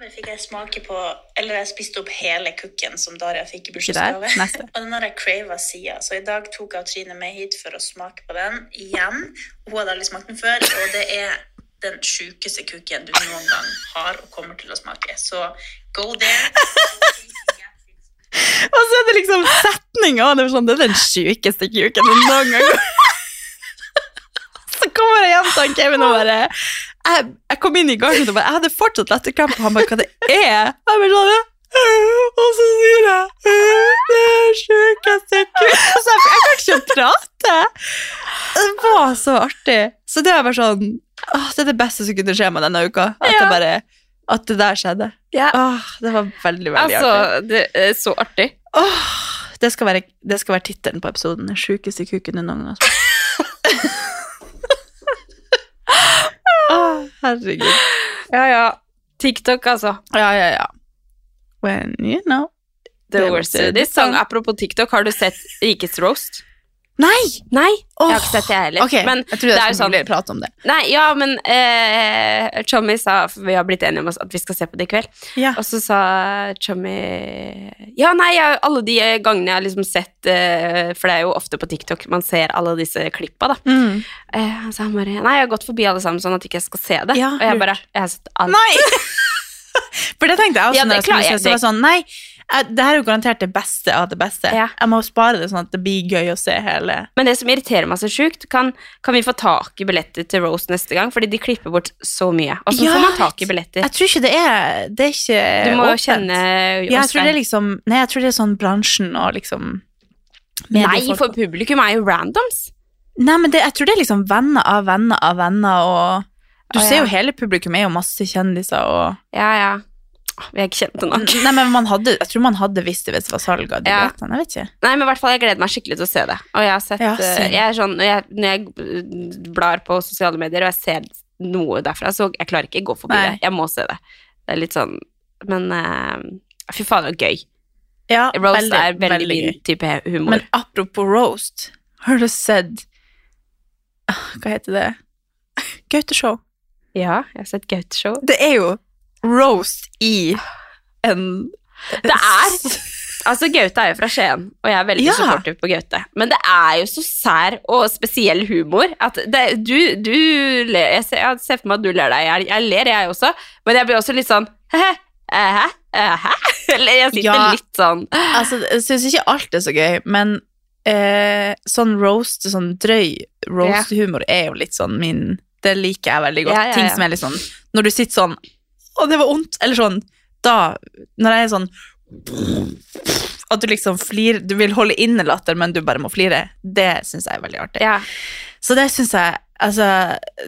November fikk jeg smake på Eller jeg spiste opp hele kukken som Daria fikk i bursdagsgave. Og den har jeg crava sida, Så i dag tok jeg Trine med hit for å smake på den igjen. Hun hadde aldri smakt den før, og det er den sjukeste kukken du noen gang har og kommer til å smake. Så go there. Og så er det liksom setninga, det sånn Det er den sjukeste kuken du noen gang Så kommer jeg hjem til Kevin og bare jeg, jeg kom inn i gangen og bare Jeg hadde fortsatt latterkrampe, han bare Hva det er? Jeg bare sånn og så sier jeg Det er sjukeste kuken Så jeg, jeg kan ikke prate. Det var så artig. Så det var bare sånn åh, Det er det beste som kunne skje meg denne uka. At, det, Ja. bare, at det der skjedde. Ja. Åh, det var veldig, veldig Altså, artig. det er så artig. Åh, det skal være, det skal være tittelen på episoden. Den sjukeste kuken du noen gang har smakt. Åh, herregud. Ja, ja. TikTok, altså. Ja, ja, ja. When you know The worst this song. Apropos TikTok, har du sett Rikets roast? Nei! Nei, jeg har ikke sett det heller. Ok, men jeg trodde det er jeg jo skulle sånn prate om det. Nei, ja, men eh, Chommy sa for Vi har blitt enige om oss at vi skal se på det i kveld. Ja. Og så sa Chommy Ja, nei, jeg, alle de gangene jeg har liksom sett eh, For det er jo ofte på TikTok man ser alle disse klippa, da. Mm. Eh, så han bare Nei, jeg har gått forbi alle sammen sånn at ikke jeg skal se det. Ja, og jeg lurt. bare Jeg har sett alt. Nei! For det tenkte jeg også Ja, når det skulle klarer se, jeg- så var sånn, nei, det her er jo garantert det beste av det beste. Ja. Jeg må spare det sånn at det blir gøy å se hele. Men det som irriterer meg så sjukt, kan, kan vi få tak i billetter til Rose neste gang? Fordi de klipper bort så mye. Åssen Ja, får man tak i billetter? Jeg tror ikke det er, det er ikke Du må åpent. kjenne Ja, jeg tror det er liksom, nei, jeg tror det er sånn bransjen og liksom Nei, for publikum er jo randoms. Nei, men det, jeg tror det er liksom venner av venner av venner, og du ser ja. jo hele publikum er jo masse kjendiser, og Ja, ja. Vi er ikke kjente nok. Nei, men man hadde, jeg tror man hadde visst det hvis det var salg av de Ja. billettene, jeg vet ikke. Nei, men i hvert fall, jeg gleder meg skikkelig til å se det. Og jeg har sett Ja, eh, jeg er sånn, når jeg, når jeg blar på sosiale medier og jeg ser noe derfra, så jeg klarer ikke å gå forbi Nei. det. Jeg må se det. Det er litt sånn Men uh, fy faen, det er gøy. Ja, Roast er veldig, veldig min type humor. Men apropos roast, har du sett Ah, Hva heter det? Gauteshow. ja, jeg har sett Gaute-show. Det er jo roast i en Det er Altså, Gaute er jo fra Skien, og jeg er veldig Ja. supportive på Gaute. Men det er jo så sær og spesiell humor at det, du, du ler jeg ser, jeg ser for meg at du ler deg i hjel. Jeg ler, jeg også, men jeg blir også litt sånn Hæ? Hæ? Hæ? Eller jeg sitter Ja. litt sånn Altså, jeg syns ikke alt er så gøy, men eh, sånn roast, sånn drøy roast-humor er jo litt sånn min Det liker jeg veldig godt. Ja, ja, Ting som er litt sånn Når du sitter sånn Å, det var vondt. Eller sånn Da Når jeg er sånn At du liksom flirer Du vil holde inne latter, men du bare må flire. Det syns jeg er veldig artig. Ja. Så det syns jeg Altså,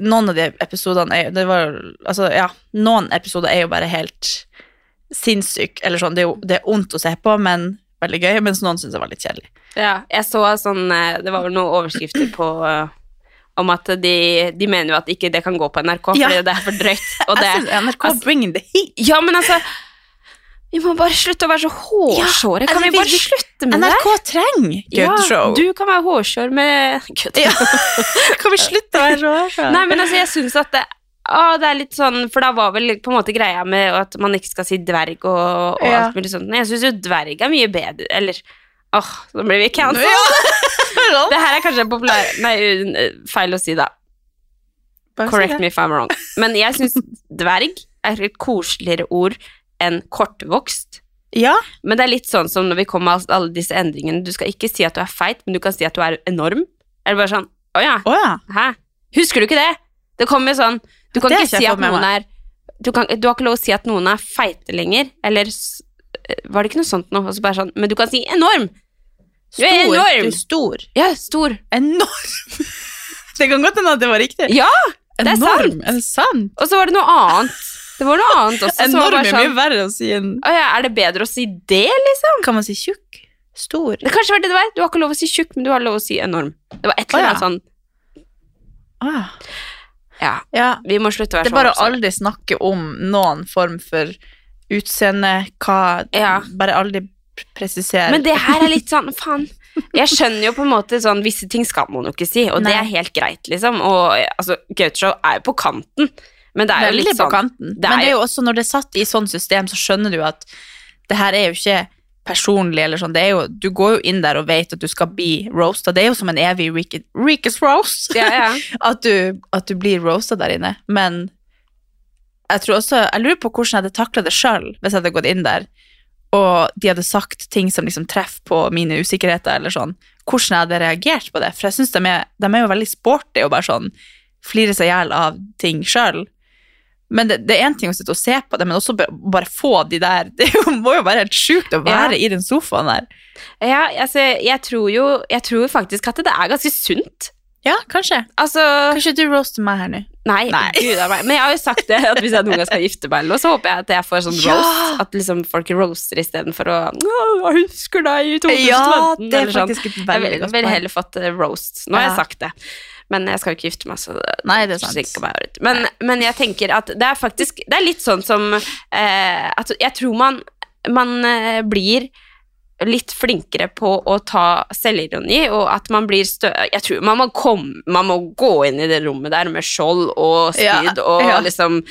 noen av de episodene er det var, Altså, ja, noen episoder er jo bare helt sinnssyke, eller sånn. Det er jo det er ondt å se på, men veldig gøy, mens noen syns det var litt kjedelig. Ja, jeg så sånn eh, Det var vel noen overskrifter på eh, om at de, de mener jo at ikke det kan gå på NRK, Ja. fordi det er for drøyt. Og det, NRK altså- bringing the heat. ja, men altså Vi må bare slutte å være så hårsåre. Ja, kan altså, vi bare vi- slutte med NRK det? trenger Gauteshow. du kan være hårsår med Kødd. Ja. kan vi slutte å være så hårsåre? Nei, men altså, jeg syns at det å, det er litt sånn, for da var vel på en måte greia med at man ikke skal si dverg og, og alt mulig sånt. Men jeg syns jo dverg er mye bedre, eller Åh, nå blir vi cancelled. Ja. Det her er kanskje populær Nei, feil å si, da. Correct me if I'm wrong. Men jeg syns dverg er et koseligere ord enn kortvokst. Ja, Men det er litt sånn som når vi kommer med alle disse endringene. Du skal ikke si at du er feit, men du kan si at du er enorm. Eller bare sånn Å ja. å ja. Hæ? Husker du ikke det? Det kommer jo sånn Du kan Det ikke si at noen er du, kan, du har ikke lov å si at noen er feite lenger, eller Var det ikke noe sånt? Så bare sånn Men du kan si enorm! Du er enorm! Du er stor. Ja, stor. Enorm. det kan godt hende at det var riktig. Ja! det er Enorm. sant. Er det sant? Og så var det noe annet. Det var noe annet også. Enorm er er mye sånn, verre å si enn ja, er det bedre å si det, liksom? Kan man si tjukk? Stor? Det kanskje var det det var. Du har ikke lov å si tjukk, men du har lov å si enorm. Det var et eller annet sånn ja. Ja, ja. vi må slutte å være sånn. Det er bare å aldri snakke om noen form for utseende, hva Ja. Bare aldri presisere. Men det her er litt sånn, faen Jeg skjønner jo på en måte sånn Visse ting skal man jo ikke si, og det er helt greit, liksom. Og altså, Gauteshow er jo på kanten, men det er jo Veldig litt på sånn kanten. det Men det er jo- også når det er satt i sånn system, så skjønner du at det her er jo ikke personlig eller sånn. Det er jo, du går jo inn der og vet at du skal bli roasta. Det er jo som en evig Rikes roast. Ja, ja. at, du, at du blir roasta der inne. Men jeg tror også Jeg lurer på hvordan jeg hadde takla det sjøl hvis jeg hadde gått inn der og de hadde sagt ting som liksom treffer på mine usikkerheter, eller sånn. Hvordan jeg hadde reagert på det. For jeg syns de, de er jo veldig sporty og bare sånn flirer seg i hjel av ting sjøl. Men det, det er én ting å sitte og se på det, men også bare få de der Det må jo være helt sjukt å være i den sofaen der. ja, altså, jeg tror jo Jeg tror faktisk at det er ganske sunt. Ja, kanskje. Altså Kanskje du roaster meg her nå. Nei, Nei. Gud. Men jeg har jo sagt det, at hvis jeg noen gang skal gifte meg, eller noe, så håper jeg at jeg får sånn Ja. roast. At liksom folk roaster istedenfor å «Å, Jeg husker deg i 2015. Ja, det er eller sånn. faktisk Jeg vil- ville poeng. heller fått eh, roast. Nå har jeg sagt det. Men jeg skal jo ikke gifte meg, så det Nei, det er sant. meg. Men, men jeg tenker at det er faktisk Det er litt sånn som eh, at Jeg tror man man eh, blir litt flinkere på å ta selvironi, og at man blir stø... Jeg tror man må, komme, man må gå inn i det rommet der med skjold og Ja, spyd og ja. liksom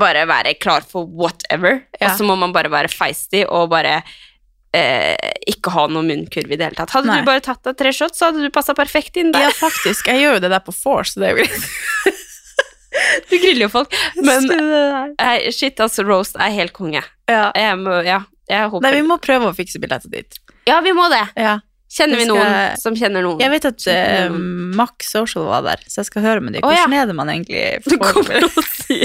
bare være klar for whatever, Ja. og så må man bare være feisty og bare eh, ikke ha noen munnkurv i det hele tatt. Hadde Nei. du bare tatt deg tre shots, så hadde du passa perfekt inn der. Ja, faktisk. Jeg gjør jo det der på force, så det er jo greit. Du griller jo folk. Men shit, altså, roast er helt konge. Ja. Jeg må, ja, jeg håper Nei, vi må prøve å fikse billetter dit. Ja, vi må det. Ja. Kjenner vi skal- noen som kjenner noen? Jeg vet at uh. Max Social var der, så jeg skal høre med dem. Å, ja. Hvordan er det man egentlig får kommer å si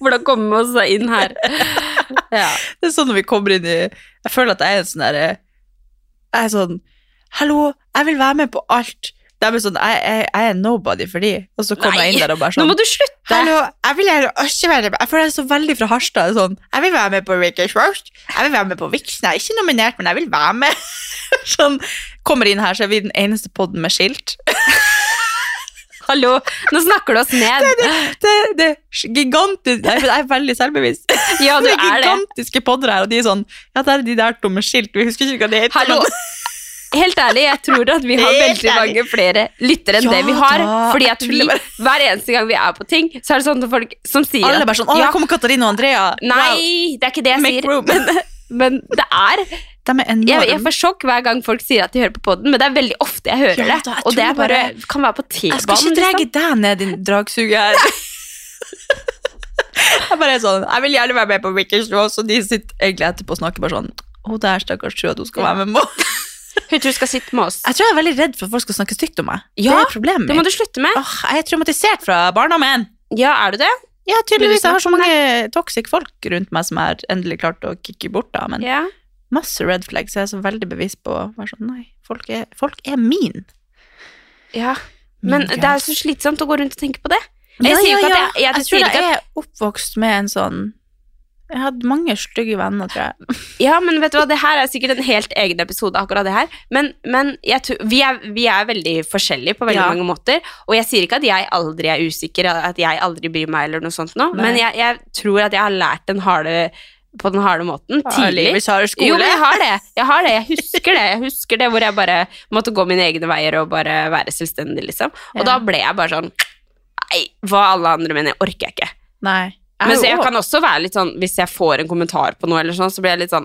Hvordan kommer vi oss inn her? Ja. Det er sånn når vi kommer inn i Jeg føler at jeg er en sånn derre Jeg er sånn Hallo, jeg vil være med på alt. De er sånn Jeg, jeg, jeg er nobody for de. Og så kommer jeg inn der og bare sånn Nå må du slutte! Hallo, jeg vil også være. Jeg føler jeg så veldig fra Harstad. Sånn, jeg vil være med på Rickers Roast. Jeg vil være med på Vixen. Jeg er ikke nominert, men jeg vil være med. sånn, kommer inn her, så er vi den eneste podden med skilt. Hallo, nå snakker du oss ned. Det, det er gigantisk Jeg er veldig selvbevisst. Ja, du det er er gigantiske podder her, og de er sånn Ja, det er de der to med skilt. Vi husker ikke hva det heter. Hallo. Helt ærlig, jeg tror at vi har veldig mange flere lyttere enn Ja det vi har. da, Fordi at vi, hver eneste gang vi er på ting, så er det sånn at folk som sier Alle bare sånn Å, ja, kommer Katarina og Andrea. Nei, det er ikke det jeg Make sier. room. Men, men det er det er jeg, jeg får sjokk hver gang folk sier at de hører på poden, men det er veldig ofte jeg hører Ja det. da, jeg og det er bare, bare- kan være på Jeg skal ikke dra Liksom. deg ned, din dragsuger. jeg bare er sånn Jeg vil gjerne være med på Wickers Roast, og de sitter egentlig etterpå og snakker bare sånn Å, der stakkars tror at hun skal være med på. Hun tror du skal sitte med oss. Jeg tror jeg er veldig redd for at folk skal snakke stygt om meg. Ja, det er problemet Det må du slutte med. Åh, jeg er traumatisert fra barndommen. Ja, er du det? Ja, tydeligvis. Jeg har så mange toxic folk rundt meg som jeg har endelig klart å kicke bort da, men Ja. masse red flags. Jeg er så veldig bevisst på å være sånn Nei, folk er, folk er min. ja. Men min det er så slitsomt å gå rundt og tenke på det. Ja, Jeg ja, at ja. jeg, jeg, jeg tror jeg er oppvokst med en sånn Jeg hadde mange stygge venner, tror jeg. Ja, men vet du hva, det her er sikkert en helt egen episode, akkurat det her. Men, men jeg tror, vi, er, vi er veldig forskjellige på veldig Ja. mange måter. Og jeg sier ikke at jeg aldri er usikker, at jeg aldri bryr meg, eller noe sånt nå. Men jeg, jeg tror at jeg har lært den harde på den harde måten tidlig. Jo, men jeg har det. Jeg har det, jeg husker det. Jeg husker det hvor jeg bare måtte gå mine egne veier og bare være selvstendig, liksom. Og Ja. da ble jeg bare sånn Nei, hva alle andre mener, orker jeg ikke. Nei. Men så jeg kan også være litt sånn Hvis jeg får en kommentar på noe, eller sånn, så blir jeg litt sånn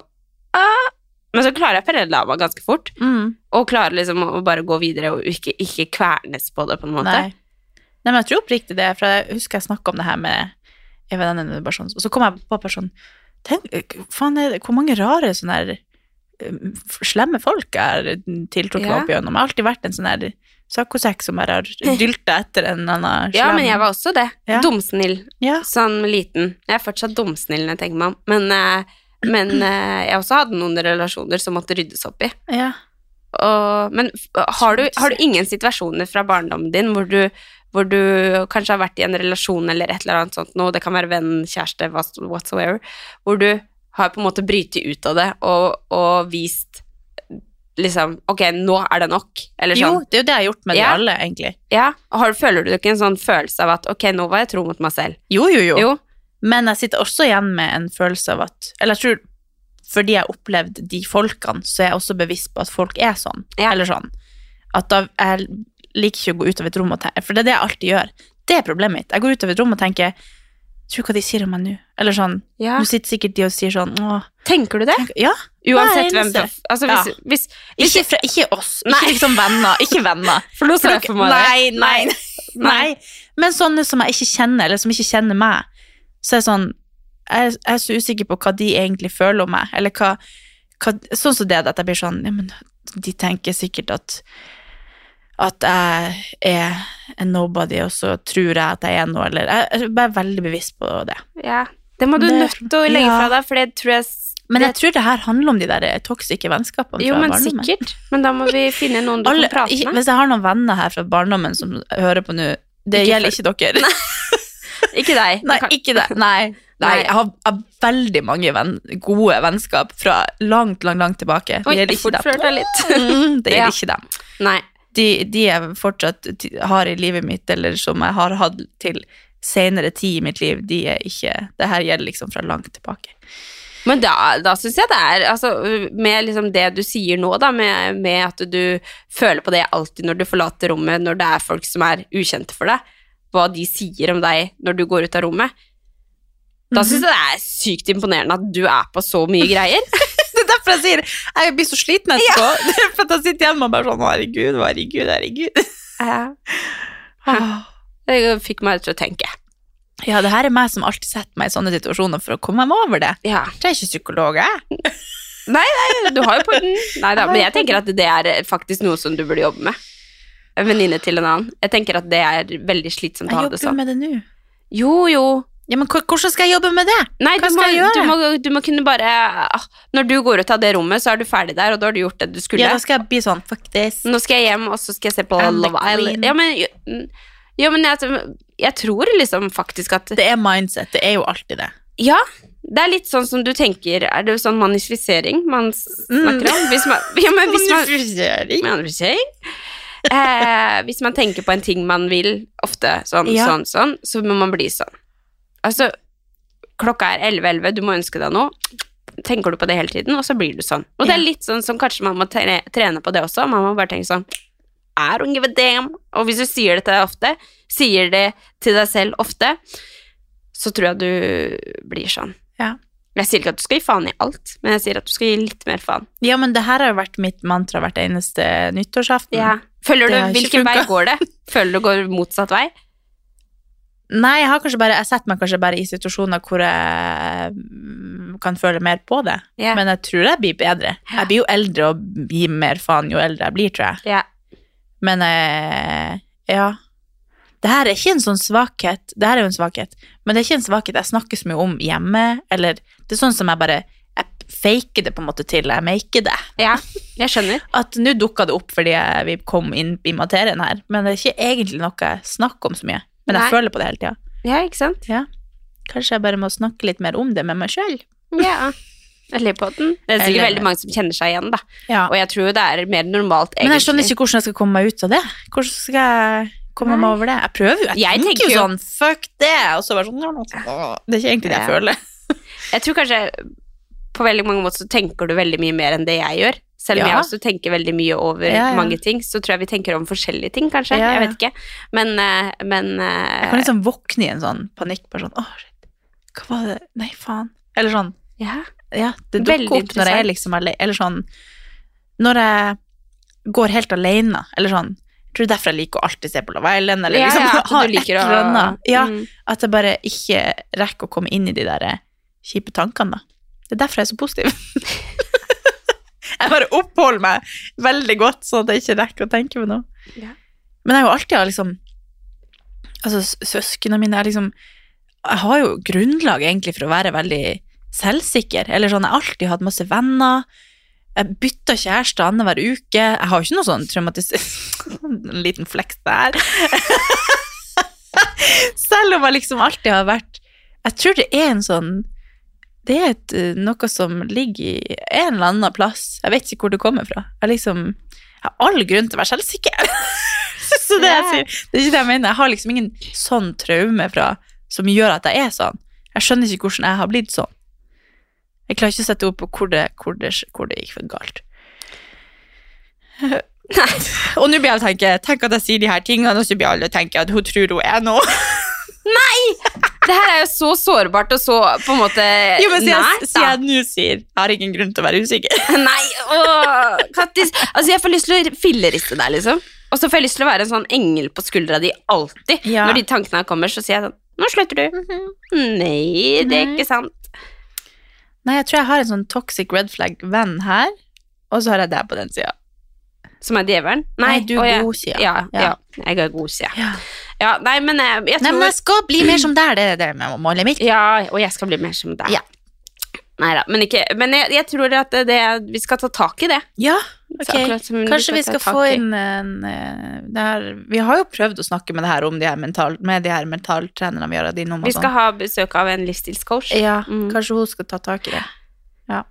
ah. Men så klarer jeg å perle av meg ganske fort, mm, og klarer liksom å bare gå videre og ikke, ikke kvernes på det, på en måte. Nei. Nei, men jeg tror oppriktig det, for jeg husker jeg snakka om det her med en venninne, sånn, og så kom jeg på bare sånn Tenk, faen, er det, hvor mange rare sånne her slemme folk har tiltrukket Ja. opp igjennom. Jeg har alltid vært en sånn her saccosekk som bare har dylta etter en annen slem Ja, men jeg var også det. Ja. Dumsnill. Ja. Sånn liten. Jeg er fortsatt dumsnill når jeg tenker meg om. Men, eh, men eh, jeg også hadde noen relasjoner som måtte ryddes opp i. ja. Og, men har du, har du ingen situasjoner fra barndommen din hvor du, hvor du kanskje har vært i en relasjon eller et eller annet sånt noe, det kan være venn, kjæreste, whatsoever, hvor du har på en måte brytet ut av det og, og vist liksom Ok, nå er det nok. Eller Jo, sånn. det er jo det jeg har gjort med de alle, egentlig. Ja, har, Føler du ikke en sånn følelse av at ok, nå var jeg tro mot meg selv? Jo, jo, jo. Jo. Men jeg sitter også igjen med en følelse av at Eller jeg tror fordi jeg har opplevd de folkene, så er jeg også bevisst på at folk er sånn. Ja. Eller sånn. At da jeg liker ikke å gå ut av et rom og tenke For det er det jeg alltid gjør. Det er problemet mitt. Jeg går ut av et rom og tenker Tror hva de sier om meg nå. Eller sånn Ja. Nå sitter sikkert de og sier sånn Åh, Tenker du det? tenk, Ja. Uansett Nei, hvem det... Altså, hvis, hvis, hvis Ikke, fra, ikke oss. Nei. Ikke liksom venner. Ikke venner. For nå ser jeg for meg det. nei, nei, nei. Men sånne som jeg ikke kjenner, eller som ikke kjenner meg, så er det sånn Jeg, jeg er så usikker på hva de egentlig føler om meg, eller hva, hva Sånn som det at jeg blir sånn Ja, men de tenker sikkert at at jeg er en nobody, og så tror jeg at jeg er noe, eller Jeg er bare veldig bevisst på det. Ja. Det må du Det- nødt til å legge ja. fra deg, for det tror jeg Men jeg tror det her handler om de der toksiske vennskapene Jo, men barndommen. sikkert. Men da må vi finne noen du Alle, kan prate med. hvis jeg har noen venner her fra barndommen som hører på nå, det Ikke gjelder ikke dere. Ikke deg. Nei, ikke deg. Nei. Nei, Nei. jeg har, har veldig mange venn, gode vennskap fra langt, langt, langt tilbake. Det gjelder ikke dem. litt. Mm, det Ja. gjelder ikke dem. Nei. De, de jeg fortsatt har i livet mitt, eller som jeg har hatt til senere tid i mitt liv, de er ikke Det her gjelder liksom fra langt tilbake. Men da, da syns jeg det er altså, Med liksom det du sier nå, da, med, med at du føler på det alltid når du forlater rommet, når det er folk som er ukjente for deg, hva de sier om deg når du går ut av rommet, da syns jeg det er sykt imponerende at du er på så mye greier. Er derfor jeg sier jeg blir så sliten etterpå. Ja. for jeg sitter hjemme og bare sånn Herregud, herregud, herregud. Det fikk meg til å tenke. Ja, det her er meg som alltid setter meg i sånne situasjoner for å komme meg over det. Ja. Jeg er ikke psykolog, jeg. Nei, nei, du har jo poengen. Nei da, men jeg tenker at det er faktisk noe som du burde jobbe med. En venninne til en annen. Jeg tenker at det er veldig slitsomt å Jeg ha det jobber jo sånn. med det nå. Jo, jo. Ja, men hvordan skal jeg jobbe med det? Nei, Hva du må, jeg gjøre? du, må, du må kunne bare ah, Når du går ut av det rommet, så er du ferdig der, og da har du gjort det du skulle. Ja, da skal jeg bli sånn Fuck this. Nå skal jeg hjem, og så skal jeg se på I'm Love Island. Ja, men, ja, men jeg, jeg tror liksom faktisk at Det er mindset. Det er jo alltid det. Ja, det er litt sånn som du tenker Er det sånn manifisering man snakker om? Hvis man, ja, men hvis man, manifisering? Eh, hvis man tenker på en ting man vil, ofte sånn, Ja. sånn, sånn, så må man bli sånn. Altså, klokka er 11.11, du må ønske deg noe. Tenker du på det hele tiden, og så blir du sånn. Og det er litt sånn som kanskje man må trene på det også. Man må bare tenke sånn I don't give a damn. Og hvis du sier det til deg ofte, sier det til deg selv ofte, så tror jeg du blir sånn. Ja. Jeg sier ikke at du skal gi faen i alt, men jeg sier at du skal gi litt mer faen. Ja, men det her har jo vært mitt mantra hvert eneste nyttårsaften. Føler Følger du, Hvilken vei går det? Føler du går motsatt vei? Nei, jeg har kanskje bare Jeg setter meg kanskje bare i situasjoner hvor jeg kan føle mer på det. Yeah. Men jeg tror jeg blir bedre. Jeg blir jo eldre og gir mer faen jo eldre jeg blir, tror jeg. Yeah. Men eh, ja. Det her er ikke en sånn svakhet. Det her er jo en svakhet, men det er ikke en svakhet jeg snakker så mye om hjemme, eller det er sånn som jeg bare jeg faker det på en måte til jeg maker det. Ja, jeg skjønner. At nå dukka det opp fordi jeg, vi kom inn i materien her, men det er ikke egentlig noe jeg snakker om så mye. Men jeg Nei. føler på det hele tida. Ja, ikke sant? Ja. Kanskje jeg bare må snakke litt mer om det med meg sjøl. Ja. Eller på den. Det er sikkert Eller- veldig mange som kjenner seg igjen, da. Ja. Og jeg tror det er mer normalt, egentlig. Men jeg skjønner ikke hvordan jeg skal komme meg ut av det. Hvordan skal jeg komme meg over det? Jeg prøver jo. Jeg, Jeg tenker jo- sånn fuck det, og så bare sånn Det er ikke egentlig det jeg Ja. føler. Jeg tror kanskje på veldig mange måter så tenker du veldig mye mer enn det jeg gjør. Selv om Ja. jeg også tenker veldig mye over Ja, ja. mange ting, så tror jeg vi tenker om forskjellige ting, kanskje. Jeg vet ikke. Men, eh, men eh, Jeg kan liksom våkne i en sånn panikk, bare sånn å, shit. Hva var det? Nei, faen. Eller sånn ja. Ja, det dukker opp når jeg er interessant. liksom eller sånn Når jeg går helt alene, eller sånn Jeg tror det er derfor jeg liker å alltid se på Love Island, eller liksom ja, ha liker et eller annet. Ja, Mm. at jeg bare ikke rekker å komme inn i de der eh, kjipe tankene, da. Det er derfor jeg er så positiv. jeg bare oppholder meg veldig godt, sånn at jeg ikke rekker å tenke på noe. Ja. Men jeg har jo alltid liksom Altså, søsknene mine er liksom Jeg har jo grunnlag egentlig for å være veldig selvsikker. Eller sånn, jeg har alltid hatt masse venner. Jeg bytter kjæreste annenhver uke. Jeg har jo ikke noe sånn traumatisk... En liten fleks der. Selv om jeg liksom alltid har vært Jeg tror det er en sånn Det er et, eh, noe som ligger i en eller annen plass. Jeg vet ikke hvor det kommer fra. Jeg liksom Jeg har all grunn til å være selvsikker. Så det, jeg sier, det er ikke det jeg mener. Jeg har liksom ingen sånn traume fra som gjør at jeg er sånn. Jeg skjønner ikke hvordan jeg har blitt sånn. Jeg klarer ikke å sette ord på hvor det, hvor det, hvor det gikk for galt. Og nå blir jeg tenke Tenk at jeg sier de her tingene, og så blir alle tenke at hun tror hun er noe. Det her er jo så sårbart og så på en måte Jo, men nært, jeg, siden jeg nå sier Jeg har ingen grunn til å være usikker. Nei, åh, Kattis. Altså, jeg får lyst til å filleriste deg, liksom. Og så får jeg lyst til å være en sånn engel på skuldra di alltid. Ja. Når de tankene kommer, så sier jeg sånn Nå slutter du. Nei, det er Nei. ikke sant. Nei, jeg tror jeg har en sånn toxic red flag-venn her, og så har jeg deg på den sida. Som er djevelen? Nei, du er god ja. Ja, ja. Ja. jeg er godsida. Ja. Ja, nei, men jeg, jeg Nei, men jeg skal bli mer som deg, det er det med målet mitt. Ja, og jeg skal bli mer som deg. Ja. Nei da, men, ikke, men jeg, jeg tror at det, vi skal ta tak i det. Ja, ok. Kanskje vi ta skal få inn en en det her, Vi har jo prøvd å snakke med det her om de her mental, med de her mentaltrenerne vi har hatt innom. Vi skal sånn. ha besøk av en livsstilscoach. Ja, Mm. kanskje hun skal ta tak i det. Ja.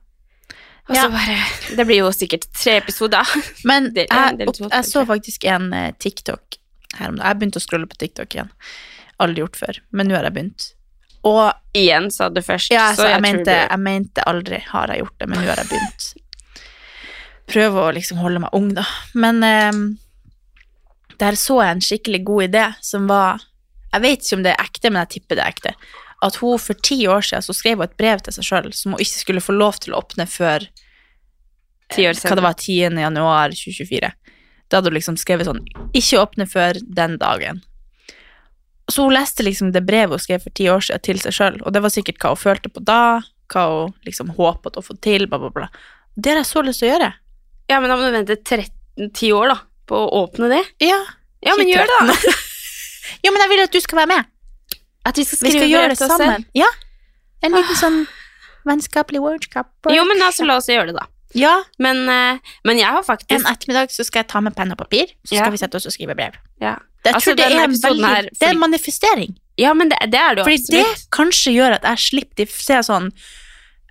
Ja. bare, det blir jo sikkert tre episoder. Men Del- jeg, del opp, jeg så faktisk en eh, TikTok her om dagen. Jeg begynte å scrolle på TikTok igjen. Aldri gjort før, men nå har jeg begynt. Og Igjen, sa du først. ja, så jeg, jeg mente, du- jeg mente aldri har jeg gjort det, men nå har jeg begynt. Prøve å liksom holde meg ung, da. Men eh, der så jeg en skikkelig god idé som var Jeg vet ikke om det er ekte, men jeg tipper det er ekte. At hun for ti år siden så skrev hun et brev til seg sjøl som hun ikke skulle få lov til å åpne før år hva det var, 10. januar 2024. Da hadde hun liksom skrevet sånn Ikke åpne før den dagen. Så hun leste liksom det brevet hun skrev for ti år siden til seg sjøl, og det var sikkert hva hun følte på da, hva hun liksom håpet å få til, bla, bla, bla. Det har jeg så lyst til å gjøre. Ja, men da må du vente 13, 10 år, da, på å åpne det. Ja, Ja, men gjør det, da. ja, men jeg vil at du skal være med. At vi skal Vi skrive skal gjøre det sammen. Ja. En liten sånn vennskapelig workshop. Jo, men altså, la oss gjøre det, da. Ja, Men, eh, men jeg har faktisk en ettermiddag så skal jeg ta med penn og papir, så Ja. skal vi sette oss og skrive brev. ja. Altså, det er en episoden veldig, her, det er en manifestering. ja, men det, det er det jo Fordi det kanskje gjør at jeg slipper de ser sånn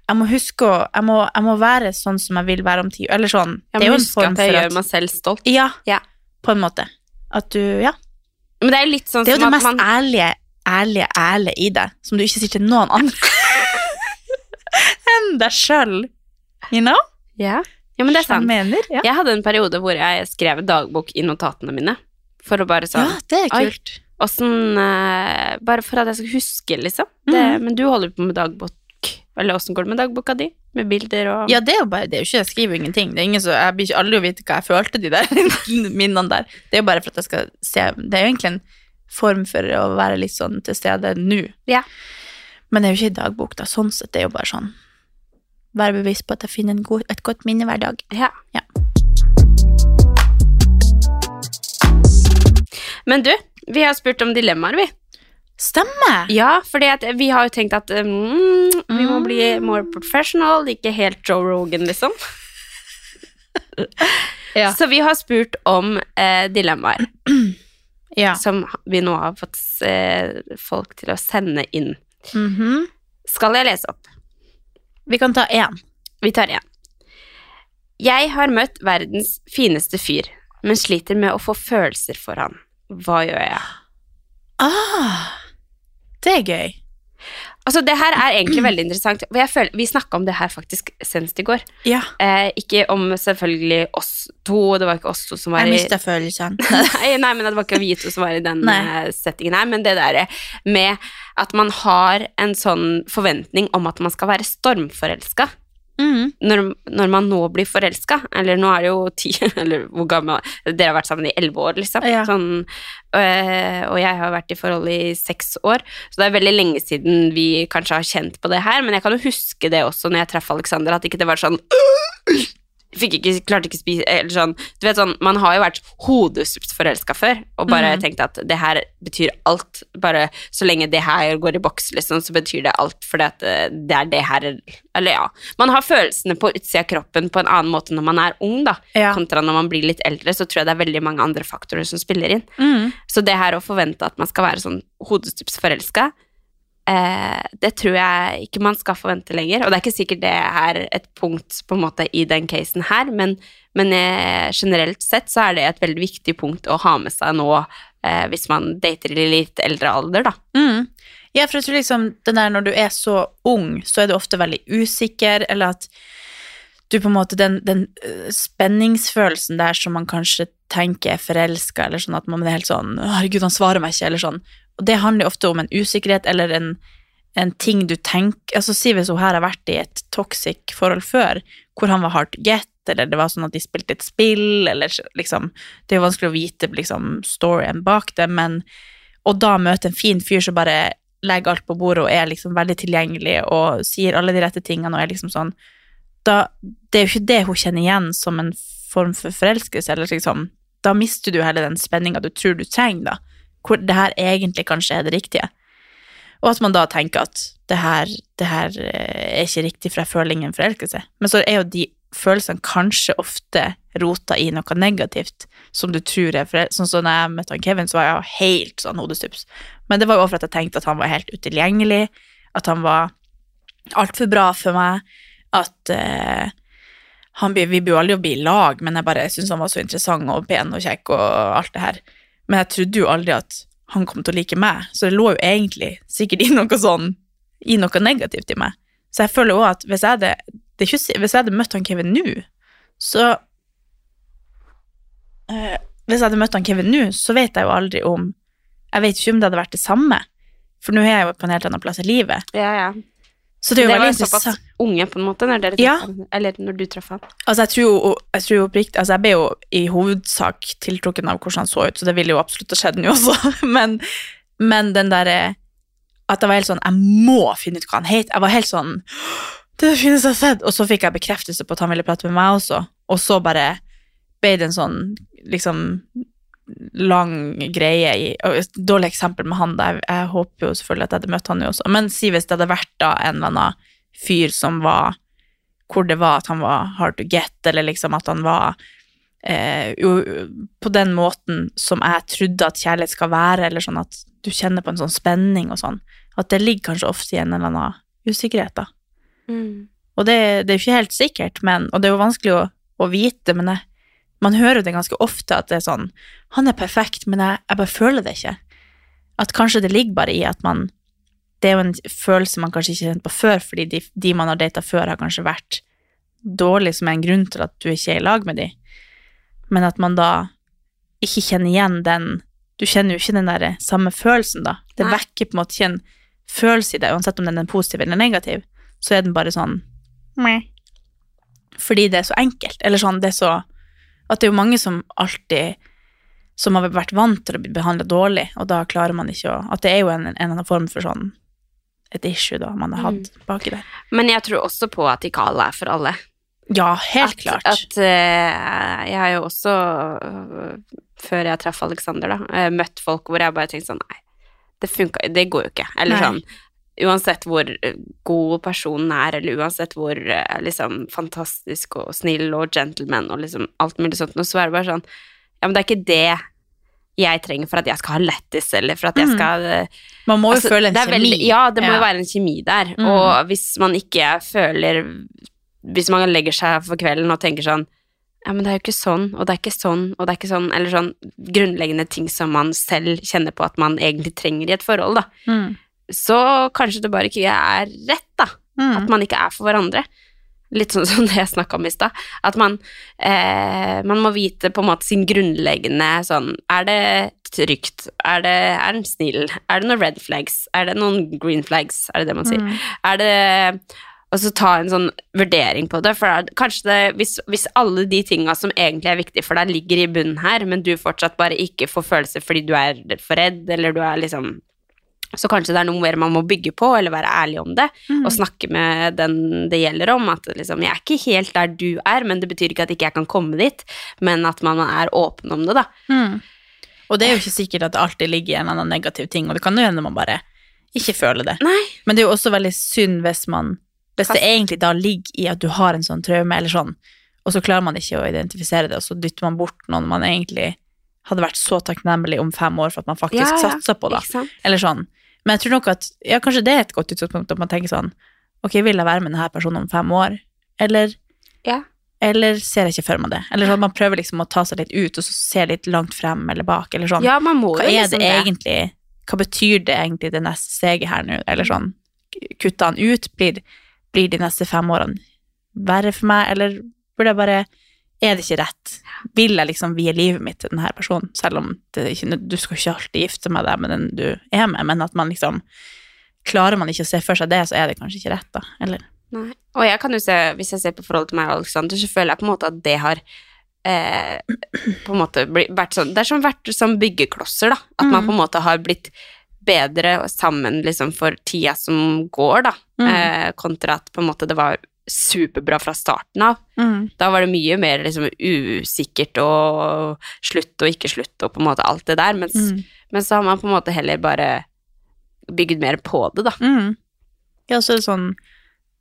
Jeg må huske å jeg må, jeg må være sånn som jeg vil være om ti år. Eller sånn. Jeg det er må jo en form at jeg for gjør meg selv stolt. Ja, Ja. på en måte. At du Ja. Men det er jo litt sånn Det er jo det mest man ærlige, ærlige, ærlige i deg, som du ikke sier til noen andre enn deg sjøl. You know? Ja. ja, men det er sant. mener? Ja. Jeg hadde en periode hvor jeg skrev dagbok i notatene mine. For å bare sånn ja, det er kult. Åssen uh, Bare for at jeg skal huske, liksom. Det, mm. Men du holder på med dagbok. Eller åssen går det med dagboka di? Med bilder og Ja, det er jo bare, det er jo ikke, jeg skriver ingenting. Det er ingen som, jeg blir ikke aldri å vite hva jeg følte de der minnene der. Det er jo bare for at jeg skal se, det er jo egentlig en form for å være litt sånn til stede nå. Ja. Men det er jo ikke i dagbok da, sånn sett, det er jo bare sånn, være bevisst på at jeg finner en god, et godt minne hver dag. Ja. Ja. Men du, vi har spurt om dilemmaer, vi. Stemmer! Ja, fordi vi har jo tenkt at mm, vi må bli more professional, ikke helt Joe Rogan, liksom. Ja. Så vi har spurt om eh, dilemmaer Ja. som vi nå har fått eh, folk til å sende inn. Mhm. Skal jeg lese opp? Vi kan ta én. Vi tar én. Jeg har møtt verdens fineste fyr, men sliter med å få følelser for han. Hva gjør jeg? Ah, det er gøy. Altså, det her er egentlig veldig interessant. Jeg føler, vi snakka om det her faktisk senest i går. Ja, Eh, ikke om selvfølgelig oss to, det var ikke oss to som var jeg i mistet følelsene. nei, nei, men det var ikke vi to som var i den eh, settingen her, men det der med at man har en sånn forventning om at man skal være stormforelska. Mhm. Når, når man nå blir forelska, eller nå er det jo ti Eller hvor gammel Dere har vært sammen i elleve år, liksom. Ja. Sånn, øh, og jeg har vært i forhold i seks år, så det er veldig lenge siden vi kanskje har kjent på det her, men jeg kan jo huske det også når jeg traff Alexander, at ikke det var sånn Fikk ikke, klarte ikke å spise Eller sånn Du vet sånn, man har jo vært hodeforelska før, og bare mm. tenkt at det her betyr alt. Bare så lenge det her går i boks, liksom, så betyr det alt, fordi at eh, det er det her Eller ja. Man har følelsene på utsida av kroppen på en annen måte når man er ung, da. Ja. Kontra når man blir litt eldre, så tror jeg det er veldig mange andre faktorer som spiller inn. Mm. Så det her å forvente at man skal være sånn hodestups forelska, eh, det tror jeg ikke man skal forvente lenger. Og det er ikke sikkert det er et punkt på en måte i den casen her, men, men eh, generelt sett så er det et veldig viktig punkt å ha med seg nå eh, hvis man dater i litt eldre alder, da. Mm. Ja, for jeg tror liksom den der når du er så ung, så er du ofte veldig usikker, eller at du på en måte Den, den øh, spenningsfølelsen der som man kanskje tenker er forelska, eller sånn at man er helt sånn 'Herregud, han svarer meg ikke', eller sånn. Og det handler jo ofte om en usikkerhet eller en, en ting du tenker Altså Si hvis hun her har vært i et toxic forhold før, hvor han var hard to get, eller det var sånn at de spilte et spill, eller liksom Det er jo vanskelig å vite liksom storyen bak det, men og da møte en fin fyr som bare legger alt på bordet og er liksom veldig tilgjengelig og sier alle de rette tingene og er liksom sånn da, Det er jo ikke det hun kjenner igjen som en form for forelskelse, eller liksom Da mister du hele den spenninga du tror du trenger, da. Hvor det her egentlig kanskje er det riktige. Og at man da tenker at det her, det her eh, er ikke riktig, for jeg føler ingen forelskelse. Men så er jo de følelsene kanskje ofte rota i noe negativt som du tror er forelskelse. Sånn som når jeg møtte han Kevin, så var jeg helt sånn hodestups. Men det var jo for at jeg tenkte at han var helt utilgjengelig, at han var altfor bra for meg, at eh, han, vi burde aldri bli i lag, men jeg bare syntes han var så interessant og pen og kjekk og alt det her. Men jeg trodde jo aldri at han kom til å like meg. Så det lå jo egentlig sikkert i noe sånn, i noe negativt i meg. Så jeg føler òg at hvis jeg hadde, ikke, hvis jeg hadde møtt han Kevin nå, så øh, Hvis jeg hadde møtt han Kevin nå, så vet jeg jo aldri om Jeg vet ikke om det hadde vært det samme, for nå er jeg jo på en helt annen plass i livet. Ja, ja. Så det er jo Dere var såpass unge, på en måte, når dere Ja. traff. Eller når du traff han. Altså, jeg tror jeg tror oppriktig Altså, jeg ble jo i hovedsak tiltrukken av hvordan han så ut, så det ville jo absolutt ha skjedd nå også, men, men den derre At jeg var helt sånn Jeg må finne ut hva han het. Jeg var helt sånn Det finnes jeg sett. Og så fikk jeg bekreftelse på at han ville prate med meg også, og så bare ble det en sånn liksom lang greie i Dårlig eksempel med han, da. Jeg, jeg håper jo selvfølgelig at jeg hadde møtt han jo også. Men si hvis det hadde vært da en eller annen fyr som var hvor det var at han var hard to get, eller liksom at han var eh, jo, på den måten som jeg trodde at kjærlighet skal være, eller sånn at du kjenner på en sånn spenning og sånn. At det ligger kanskje ofte i en eller annen usikkerhet, da. Og det, det er jo ikke helt sikkert, men, og det er jo vanskelig å, å vite, men jeg, man hører jo det ganske ofte at det er sånn Han er perfekt, men jeg, jeg bare føler det ikke. At kanskje det ligger bare i at man Det er jo en følelse man kanskje ikke har kjent på før, fordi de, de man har data før, har kanskje vært dårlig, som er en grunn til at du ikke er i lag med de. Men at man da ikke kjenner igjen den Du kjenner jo ikke den der samme følelsen, da. Det Nei. vekker på en måte ikke en følelse i deg, uansett om den er positiv eller negativ, så er den bare sånn meh. Fordi det er så enkelt. Eller sånn, det er så At det er jo mange som alltid Som har vært vant til å bli behandla dårlig, og da klarer man ikke å At det er jo en, en eller annen form for sånn et issue da man har hatt baki der. Men jeg tror også på at Ikala er for alle. Ja, helt at, klart. At uh, jeg har jo også, uh, før jeg traff Alexander, da, uh, møtt folk hvor jeg bare tenkte sånn Nei, det funka Det går jo ikke. Eller Nei. sånn Uansett hvor god personen er, eller uansett hvor eh, liksom fantastisk og snill og gentleman og liksom alt mulig sånt, så er det bare sånn Ja, men det er ikke det jeg trenger for at jeg skal ha lættis, eller for at jeg Mm. skal mm. Man må jo Altså, føle en kjemi. veldig- ja, det må Ja. jo være en kjemi der. Mm. Og hvis man ikke føler Hvis man legger seg for kvelden og tenker sånn Ja, men det er jo ikke sånn, og det er ikke sånn, og det er ikke sånn Eller sånn grunnleggende ting som man selv kjenner på at man egentlig trenger i et forhold, da. Mm. Så kanskje det bare ikke er rett, da. Mm. At man ikke er for hverandre. Litt sånn som det jeg snakka om i stad. At man, eh, man må vite på en måte sin grunnleggende sånn Er det trygt? Er, det, er den snill? Er det noen red flags? Er det noen green flags? Er det det man sier? Mm. Er det Og så ta en sånn vurdering på det. For kanskje det, hvis, hvis alle de tinga som egentlig er viktige for deg, ligger i bunnen her, men du fortsatt bare ikke får følelser fordi du er for redd, eller du er liksom så kanskje det er noe mer man må bygge på, eller være ærlig om det, og snakke med den det gjelder om, at liksom, jeg er ikke helt der du er, men det betyr ikke at ikke jeg kan komme dit, men at man er åpen om det, da. Mm. Og det er jo ikke sikkert at det alltid ligger en annen negativ ting, og det kan jo hende man bare ikke føler det. Nei. Men det er jo også veldig synd hvis man Hvis det egentlig da ligger i at du har en sånn traume, eller sånn, og så klarer man ikke å identifisere det, og så dytter man bort noen man egentlig hadde vært så takknemlig om fem år for at man faktisk Ja, ja, satsa på, da. Eller sånn. Men jeg tror nok at ja, kanskje det er et godt utgangspunkt at man tenker sånn Ok, vil jeg være med denne personen om fem år? Eller, Ja. eller ser jeg ikke for meg det? Eller sånn, man prøver liksom å ta seg litt ut, og så se litt langt frem eller bak, eller sånn. Ja, man må Hva er liksom det egentlig Hva betyr det egentlig det neste steget her nå? Eller sånn Kutter han ut? Blir, blir de neste fem årene verre for meg, eller burde jeg bare Er det ikke rett? Vil jeg liksom vie livet mitt til denne personen, selv om det ikke, du skal ikke alltid gifte med deg med den du er med, men at man liksom Klarer man ikke å se for seg det, så er det kanskje ikke rett, da. Eller Nei. Og jeg kan jo se, hvis jeg ser på forholdet til meg og Alexander, så føler jeg på en måte at det har eh, på en måte vært sånn Det er som vært som byggeklosser, da. At man på en måte har blitt bedre sammen liksom for tida som går, da. Eh, kontra at på en måte det var superbra fra starten av. Da var det mye mer liksom usikkert og slutt og ikke slutt og på en måte alt det der, mens, Mm. men så har man på en måte heller bare bygd mer på det, da. Mm. Ja, så er det sånn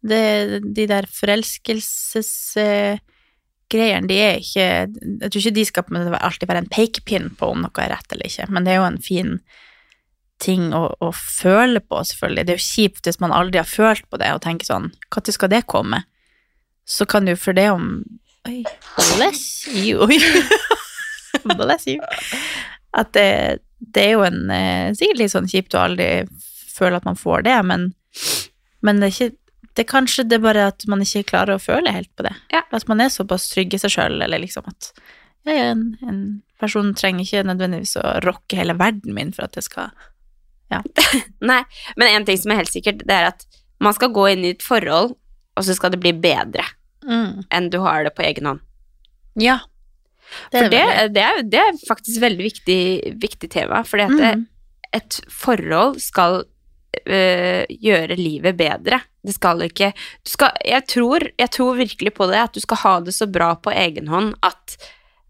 det, De der forelskelsesgreiene, de er ikke Jeg tror ikke de skal alltid være en pekepinn på om noe er rett eller ikke, men det er jo en fin ting å, å føle på, selvfølgelig. Det er jo kjipt hvis man aldri har følt på det og tenker sånn Når skal det komme? Så kan du for det om Oi, bless you. bless you. At det, det er jo en eh, sikkert litt sånn kjipt å aldri føle at man får det, men, men det er ikke det er kanskje det er bare at man ikke klarer å føle helt på det. Ja. At man er såpass trygg i seg sjøl, eller liksom at ja, en, en person trenger ikke nødvendigvis å rocke hele verden min for at det skal Nei, men en ting som er helt sikkert, det er at man skal gå inn i et forhold, og så skal det bli bedre enn du har det på egen hånd. Ja. For det, det, er, det er faktisk veldig viktig, viktig tema, fordi at det, Mhm. et forhold skal øh, gjøre livet bedre. Det skal ikke du skal, jeg, tror, jeg tror virkelig på det, at du skal ha det så bra på egen hånd at,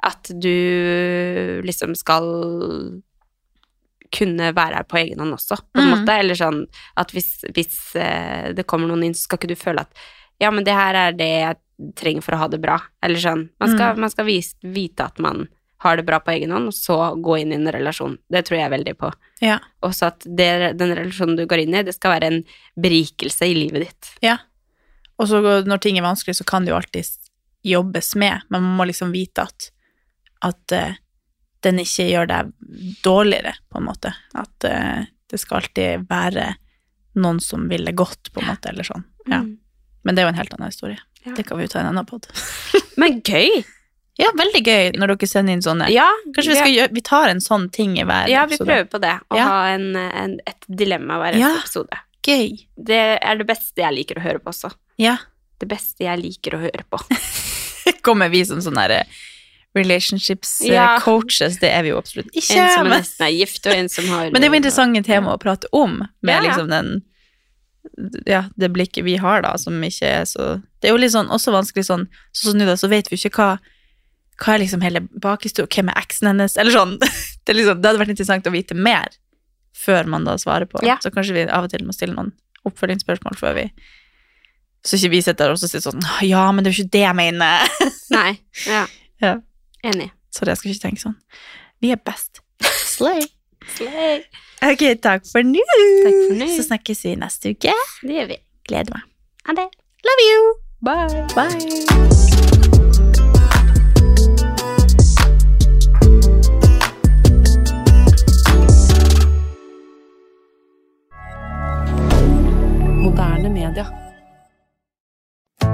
at du liksom skal kunne være her på egen hånd også, på en mm. måte. Eller sånn at hvis, hvis eh, det kommer noen inn, så skal ikke du føle at ja, men det her er det jeg trenger for å ha det bra. Eller sånn. Man skal, man skal vise, vite at man har det bra på egen hånd, og så gå inn i en relasjon. Det tror jeg veldig på. Ja. Også at det, den relasjonen du går inn i, det skal være en berikelse i livet ditt. Ja. Og så når ting er vanskelig, så kan det jo alltid jobbes med, men man må liksom vite at, at eh, den ikke gjør deg dårligere, på en måte. At uh, det skal alltid være noen som vil det godt, på en måte, eller sånn. Ja. Mm. Men det er jo en helt annen historie. Ja. Det kan vi jo ta i en annen pod. Men gøy! Ja, veldig gøy når dere sender inn sånne. Ja, Kanskje vi skal gjøre Vi tar en sånn ting i hver episode. ja, vi episode. prøver på det. Å Ja. ha en, en, et dilemma hver Ja. episode. Gøy. Det er det beste jeg liker å høre på også. Ja. Det beste jeg liker å høre på. Kommer vi som sånn der, eh, relationships eh, Ja. coaches? Det er vi jo absolutt ikke. En som er nesten er gift, og en som har Men det er jo interessante tema å prate om, med Ja, ja. liksom den Ja, det blikket vi har, da, som ikke er så Det er jo litt sånn også vanskelig sånn Sånn som nå, da, så vet vi jo ikke hva Hva er liksom hele bakhistorien, hvem er eksen hennes, eller sånn. Det, er liksom, det hadde vært interessant å vite mer før man da svarer på. Ja. Så kanskje vi av og til må stille noen oppfølgingsspørsmål før vi Så ikke vi sitter der og sier sånn Ja, men det er jo ikke det jeg mener. Nei. Ja. Ja. Enig. Sorry, jeg skal ikke tenke sånn. Vi er best. Slay. Slay. Ok, takk for nå. Takk for nå. Så snakkes vi neste uke. Det gjør vi. Gleder meg. Ha det. Love you! Bye. Bye! Moderne media.